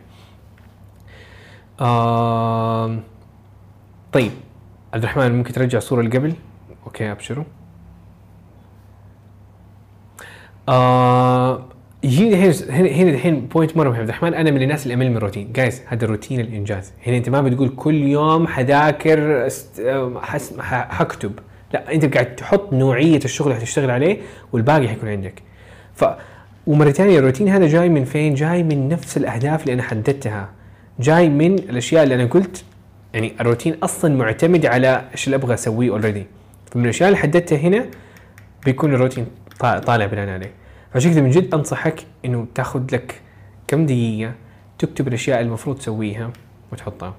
آم طيب عبد الرحمن ممكن ترجع الصورة اللي قبل؟ okay ابشروا آه يجيني هنا هنا الحين point مرة مهم. عبد الرحمن أنا من الناس اللي أمل من الروتين. جايز هذا الروتين الإنجاز. هنا أنت ما بتقول كل يوم حذاكر حس- حكتب. لا أنت قاعد تحط نوعية الشغل اللي حتشتغل عليه والباقي حيكون عندك. ف ومرة ثانية الروتين هذا جاي من فين؟ جاي من نفس الأهداف اللي أنا حددتها. جاي من الأشياء اللي أنا قلت يعني الروتين أصلا معتمد على إيش اللي أبغى أسويه اوريدي فمن الأشياء اللي حددتها هنا بيكون الروتين طا- طالع بناء عليه. عشان كذا من جد أنصحك إنه تاخذ لك كم دقيقة تكتب الأشياء اللي المفروض تسويها وتحطها.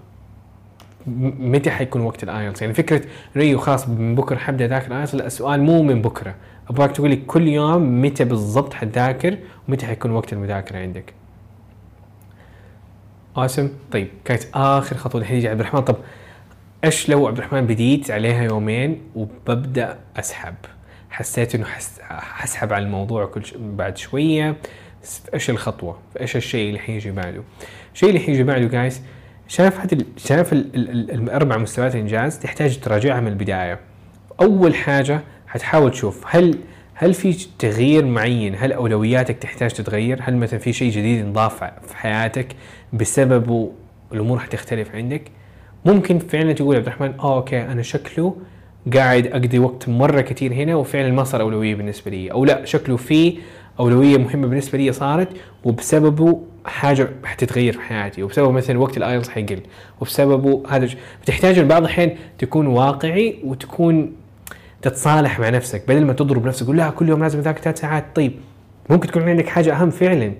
متى حيكون وقت ال IELTS؟ يعني فكرة أيوه خلاص من بكرة حبدأ ذاكر ال IELTS لا السؤال مو من بكرة. أبغاك تقول لي كل يوم متى بالضبط حتذاكر ومتى حيكون وقت المذاكرة عندك. awesome طيب كانت آخر خطوة الحين يجي عبد الرحمن. طب إيش لو عبد الرحمن بديت عليها يومين وببدأ أسحب؟ حسيت إنه حس حسحب على الموضوع كل ش... بعد شوية. إيش الخطوة؟ إيش الشيء اللي حيجي بعده؟ الشيء اللي حيجي بعده جايز شايف هذه شايف ال- ال- ال- الأربع مستويات الانجاز تحتاج تراجعها من البداية. أول حاجة حتحاول تشوف هل هل في تغيير معين؟ هل أولوياتك تحتاج تتغير؟ هل مثلا في شيء جديد انضاف في حياتك بسببه الأمور حتختلف عندك؟ ممكن فعلا تقول عبد الرحمن آه أوكي أنا شكله قاعد أقضي وقت مرة كثير هنا وفعلا ما صار أولوية بالنسبة لي. أو لا شكله في أولوية مهمة بالنسبة لي صارت وبسببه حاجة حتتغير في حياتي وبسببه مثلا وقت الآيلتس حيقل وبسببه هذا بتحتاج بعض الاحيان تكون واقعي وتكون تتصالح مع نفسك بدل ما تضرب نفسك تقول لا كل يوم لازم اذاكر ثلاث ساعات. طيب ممكن تكون عندك حاجة أهم فعلا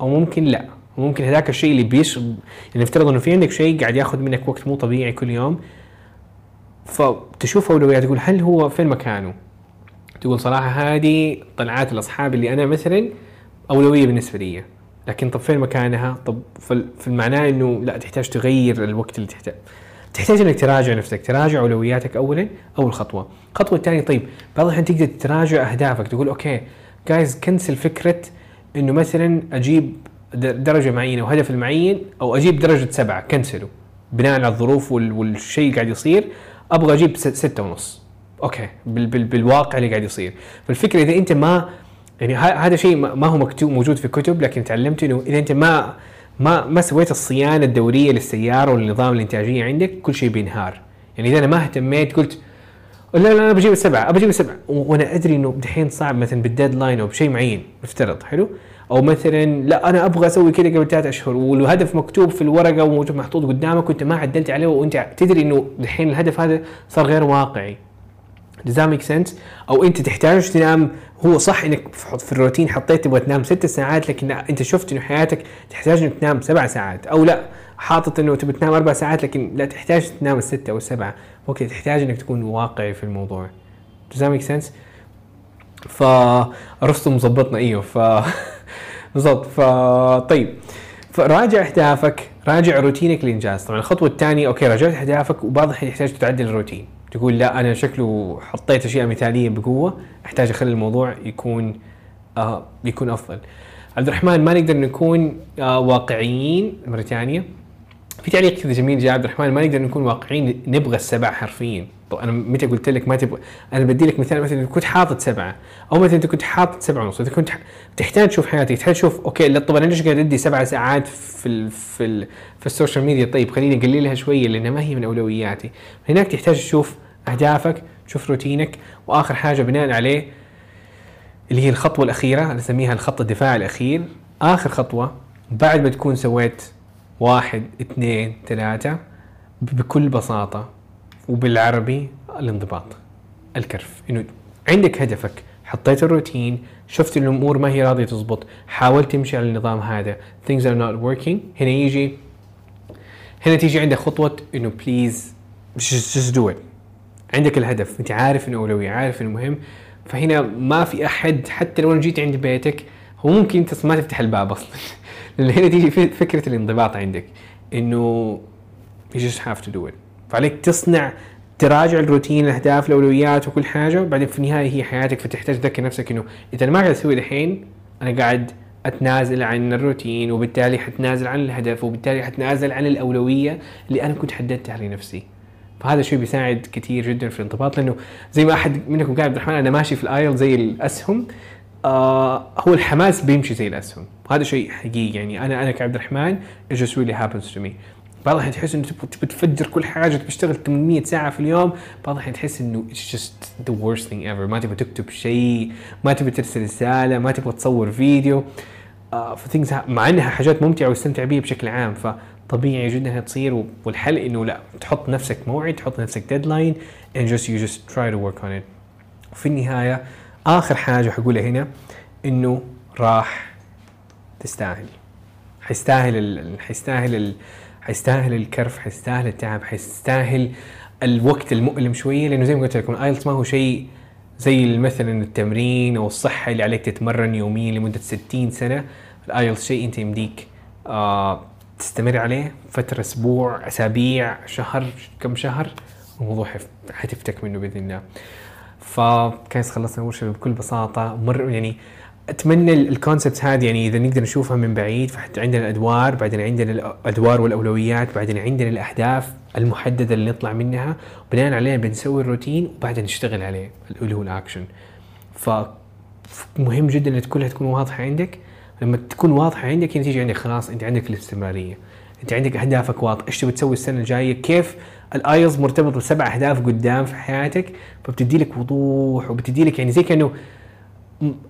أو ممكن لا. ممكن هذاك الشيء اللي بيش يعني نفترض إنه في عندك شيء قاعد ياخذ منك وقت مو طبيعي كل يوم فتشوف اولويات تقول هل هو فين مكانه؟ تقول صراحة هذه طلعات الأصحاب اللي أنا مثلا أولوية بالنسبة لي. لكن طب فين مكانها؟ طب فال- في المعناه إنه لا تحتاج تغير الوقت اللي تحتاج. تحتاج إنك تراجع نفسك، تراجع أولوياتك اولا اول خطوة، الخطوه الثانية طيب بعض الأحيان تقدر تراجع أهدافك تقول أوكي جايز كنسل فكرة إنه مثلا أجيب درجة معينة وهدف المعين أو أجيب درجة سبعة كنسله بناء على الظروف وال- والشيء قاعد يصير. أبغى أجيب ست- ستة ونص. okay. بال بال بالواقع اللي قاعد يصير. فالفكرة إذا أنت ما يعني هذا شيء ما هو مكتوب موجود في كتب لكن تعلمت إنه إذا أنت ما ما ما سويت الصيانة الدورية للسيارة والنظام الإنتاجية عندك كل شيء بينهار. يعني إذا أنا ما اهتميت قلت لا لا أنا بجيب السبعة ابى أجيب السبعة. وأنا أدري إنه دحين صعب مثلا بال deadline أو بشيء معين. نفترض حلو؟ أو مثلا لا أنا أبغى أسوي كذا قبل ثلاث أشهر والهدف مكتوب في الورقة وموجود محطوط قدامك وأنت ما عدلت عليه وأنت تدري إنه دحين الهدف هذا صار غير واقعي Does that make sense؟ أو أنت تحتاج تنام هو صح إنك في الروتين حطيت تبغى تنام ست ساعات لكن أنت شفت إنه حياتك تحتاج إنك تنام سبع ساعات أو لا حاطط إنه تبغى تنام أربع ساعات لكن لا تحتاج تنام الستة أو السبعة okay تحتاج إنك تكون واقعي في الموضوع Does that make sense؟ فرستم مظبطنا إيوه ف بالضبط. ف طيب. فراجع اهدافك راجع روتينك للإنجاز. طبعا الخطوة الثانية okay راجعت اهدافك الحين يحتاج تعدل الروتين. تقول لا أنا شكله حطيت أشياء مثالية بقوة أحتاج أخلي الموضوع يكون آه يكون أفضل. عبد الرحمن ما نقدر نكون آه واقعيين. مرة ثانية. في تعليق كذا جميل جاء عبد الرحمن ما نقدر نكون واقعيين نبغى السبع حرفيا. طب أنا متى قلت لك ما تبغى أنا بدي لك مثال مثلا كنت حاطط سبعة أو مثلا انت كنت حاطط سبعة ونص إذا كنت تحتاج تشوف حياتك تحتاج تشوف okay طب أنا ليش قاعد أدي سبع ساعات في ال في ال في ال social media؟ طيب خليني اقللها شوية لأنها ما هي من أولوياتي. هناك تحتاج تشوف أهدافك تشوف روتينك وآخر حاجة بناء عليه اللي هي الخطوة الأخيرة أنا أسميها الخط الدفاعي الأخير. آخر خطوة بعد ما تكون سويت واحد اثنين ثلاثة ب- بكل بساطة وبالعربي الانضباط الكرف. إنه عندك هدفك حطيت الروتين شفت إن الأمور ما هي راضية تزبط حاولت تمشي على النظام هذا things are not working. هنا يجي هنا تيجي عندك خطوة إنه بليز just, do it. عندك الهدف أنت عارف إنه أولوية عارف إنه مهم. فهنا ما في أحد حتى لو جيت عند بيتك هو ممكن انت ما تفتح الباب أصلا. لأن هنا تيجي فكرة الانضباط عندك إنه you just have to do it. فعليك تصنع تراجع الروتين الأهداف الأولويات وكل حاجة وبعدين في النهاية هي حياتك فتحتاج تذكر نفسك إنه إذا أنا ما قاعد أسوي الحين أنا قاعد أتنازل عن الروتين وبالتالي حتنازل عن الهدف وبالتالي حتنازل عن الأولوية اللي أنا كنت حددتها لنفسي. فهذا الشيء بيساعد كثير جدا في الانضباط لأنه زي ما أحد منكم قال عبد الرحمن أنا ماشي في الآيل زي الأسهم آه هو الحماس بيمشي زي الأسهم. وهذا شيء حقيقي يعني أنا أنا كعبد الرحمن it just really happens to me. بعض الأحيان تحس إنه تبغى تفجر كل حاجة تبغى تشتغل 800 ساعة في اليوم. بعض الأحيان تحس إنه it's just the worst thing ever. ما تبغى تكتب شيء ما تبغى ترسل رسالة ما تبغى تصور فيديو. آه ف things مع إنها حاجات ممتعة واستمتع بيها بشكل عام فطبيعي جدا إنها تصير. والحل إنه لا تحط نفسك موعد تحط نفسك deadline and just you just try to work on it. وفي النهاية آخر حاجة حقولها هنا إنه راح تستاهل. حيستاهل ال... حيستاهل ال... حيستاهل الكرف حيستاهل التعب حيستاهل الوقت المؤلم شوية لأنه زي ما قلت لكم ال IELTS ما هو شيء زي مثلا التمرين أو الصحة اللي عليك تتمرن يوميا لمدة 60 سنة. ال IELTS شيء أنت يمديك آه تستمر عليه فترة أسبوع أسابيع شهر كم شهر الموضوع حتفتك منه بإذن الله. ف guys خلصنا اول شيء بكل بساطة مر يعني أتمنى ال concept هذه يعني إذا نقدر نشوفها من بعيد فحتى عندنا الأدوار بعدين عندنا الأدوار والأولويات بعدين عندنا الاهداف المحددة اللي نطلع منها. بناء عليها بنسوي الروتين وبعدين نشتغل عليه اللي هو الاكشن ف مهم جدا ان كلها تكون واضحة عندك. لما تكون واضحة عندك هنا تيجي عندك خلاص أنت عندك الاستمرارية. أنت عندك أهدافك واضحة. إيش تبي تسوي السنة الجاية؟ كيف ال IELTS مرتبط بسبع أهداف قدام في حياتك؟ فبتدي لك وضوح وبتدي لك يعني زي كأنه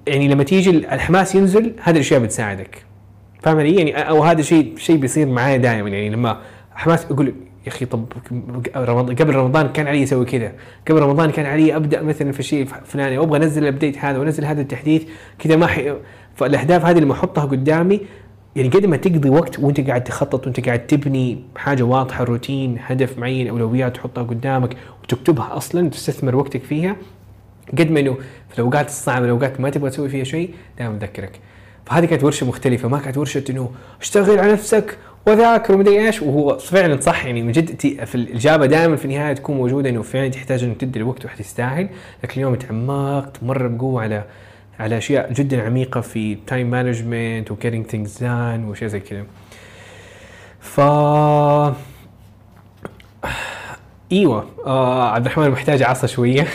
يعني لما تيجي الحماس ينزل هذه الأشياء بتساعدك. فاهم علي يعني أو هذا شيء شيء بيصير معايا دائما. يعني لما حماس أقول يا أخي طب قبل رمضان كان علي أسوي كذا. قبل رمضان كان علي أبدأ مثلا في الشيء الفلاني وابغى أنزل الابديت هذا وأنزل هذا التحديث. كذا ما حي... فالأهداف هذه لما احطها قدامي يعني قد ما تقضي وقت وأنت قاعد تخطط وأنت قاعد تبني حاجة واضحة روتين هدف معين أولويات تحطها قدامك وتكتبها أصلا تستثمر وقتك فيها قد ما انه في الأوقات الصعبة الأوقات ما تبغى تسوي فيها شيء دائما أذكرك. فهذه كانت ورشة مختلفة ما كانت ورشة إنه اشتغل على نفسك وذاكر ومدري إيش. وهو فعلا صح يعني من جد في الإجابة دائما في النهاية تكون موجودة إنه فعلا تحتاج انك تدي الوقت وحتستاهل لكن اليوم تعمقت مره بقوة على على أشياء جدا عميقة في time management و getting things done واشياء زي كذا. ف إيوه آه عبد الرحمن محتاج عصا شوية.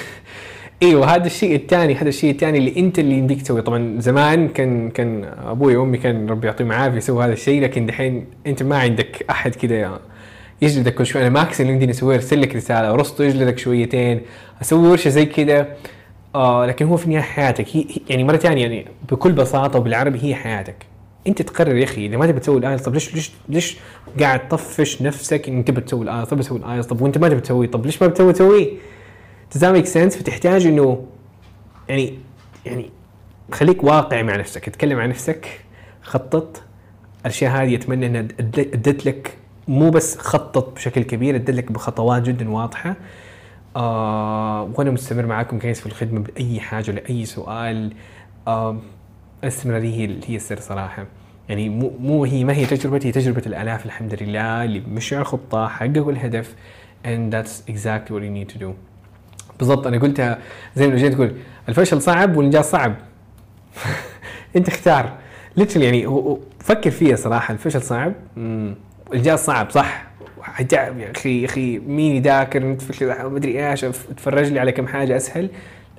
إيوه هذا الشيء الثاني هذا الشيء الثاني اللي أنت اللي يمديك تسويه. طبعا زمان كان كان أبوي وأمي كان ربي يعطيهم العافية يسووا هذا الشيء لكن دحين أنت ما عندك أحد كذا يجلدك كل شوي. أنا max اللي يمديني اسويه ارسل لك رسالة ارسطو يجلدك شويتين أسوي ورشة زي كذا آه لكن هو في النهاية حياتك. هي يعني مرة ثانية يعني بكل بساطة وبالعربي هي حياتك. أنت تقرر يا أخي إذا ما تبي تسوي ال IELTS طب ليش ليش ليش قاعد تطفش نفسك إن تبي تسوي ال IELTS طب تسوي ال IELTS طب وأنت ما تبي تسويه طب ليش ما بتسوي؟ تسويه does that make sense? فتحتاج إنه يعني يعني خليك واقعي مع نفسك. اتكلم عن نفسك. خطط. الأشياء هذه أتمنى إنها ادت لك مو بس خطط بشكل كبير ادت لك بخطوات جدا واضحة. آه وأنا مستمر معاكم كيس في الخدمة بأي حاجة لأي سؤال. آه الاستمراريه هي هي السر صراحة. يعني مو مو هي ما هي تجربتي هي تجربة الآلاف الحمد لله. اللي مشوا على الخطه حققوا الهدف and that's exactly what you need to do. بالضبط أنا قلتها زي ما جيت تقول الفشل صعب والانجاز صعب. أنت اختار literally يعني فكر فيها صراحة الفشل صعب. الانجاز صعب صح؟ حتعب يا أخي يا أخي مين يذاكر؟ ما ادري إيش اتفرج لي على كم حاجة أسهل.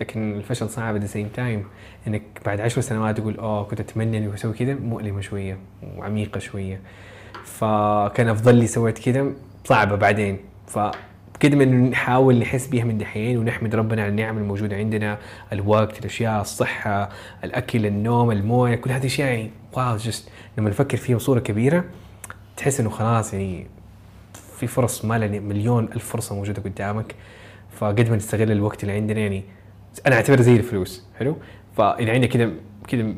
لكن الفشل صعب at the same time إنك بعد عشر سنوات تقول أوه كنت أتمنى إني أسوي كذا. مؤلمة شوية وعميقة شوية. فكان أفضل لي سويت كذا صعبة بعدين. فكده من نحاول نحس بيها من دحين ونحمد ربنا على النعم الموجودة عندنا الوقت الأشياء الصحة الأكل النوم الموية كل هذه الاشياء يعني واو جست لما نفكر فيها بصورة كبيرة تحس إنه خلاص يعني في فرص ما مليون ألف فرصة موجودة قدامك. فقد ما نستغل الوقت اللي عندنا يعني أنا اعتبرها زي الفلوس حلو؟ فاذا عندك كذا كذا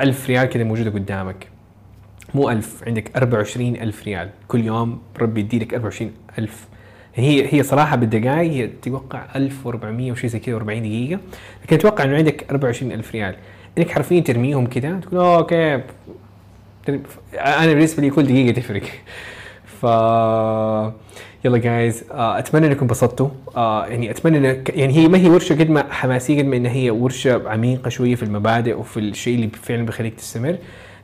ألف ريال كذا موجودة قدامك. مو ألف عندك 24 ألف ريال. كل يوم ربي يديلك 24 ألف هي هي صراحة بالدقائق تتوقع 1400 وشي زي كذا 40 دقيقة لكن أتوقع إنه عندك 24 ألف ريال. إنك حرفيا ترميهم كذا تقول "أوه، okay أنا بالنسبة لي كل دقيقة تفرق. ف يلا guys أتمنى إنكم انبسطتوا. آه يعني أتمنى إن يعني هي ما هي ورشة قد ما حماسية قد ما إنها هي ورشة عميقة شوية في المبادئ وفي الشيء اللي فعلا بيخليك تستمر.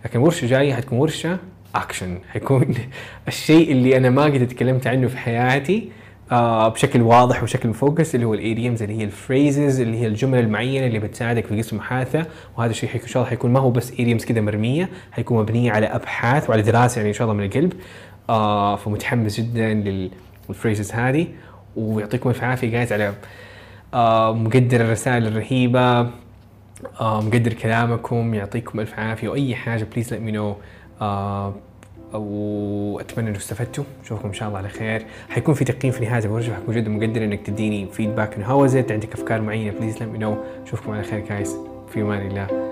لكن ورشة جاية حتكون ورشة اكشن حيكون الشيء اللي أنا ما قد تكلمت عنه في حياتي. آه بشكل واضح وبشكل مفوكس اللي هو ال idioms اللي هي ال phrases اللي هي الجمل المعينة اللي بتساعدك في قسم محادثه وهذا الشيء إن شاء الله حيكون ما هو بس idioms كذا مرمية حيكون مبنية على أبحاث وعلى دراسة يعني إن شاء الله من القلب. آه فمتحمس جدا لل- لل phrases هذه. ويعطيكم الف عافية guys على آه مقدر الرسائل الرهيبة. مقدر كلامكم. يعطيكم الف عافية. وأي حاجة please let me know وأتمنى إنكم استفدتوا. اشوفكم إن شاء الله على خير. حيكون في تقييم في نهاية الورشة حكون جدا مقدر إنك تديني feedback إنه how عندك أفكار معينة please let me know اشوفكم على خير guys في أمان الله.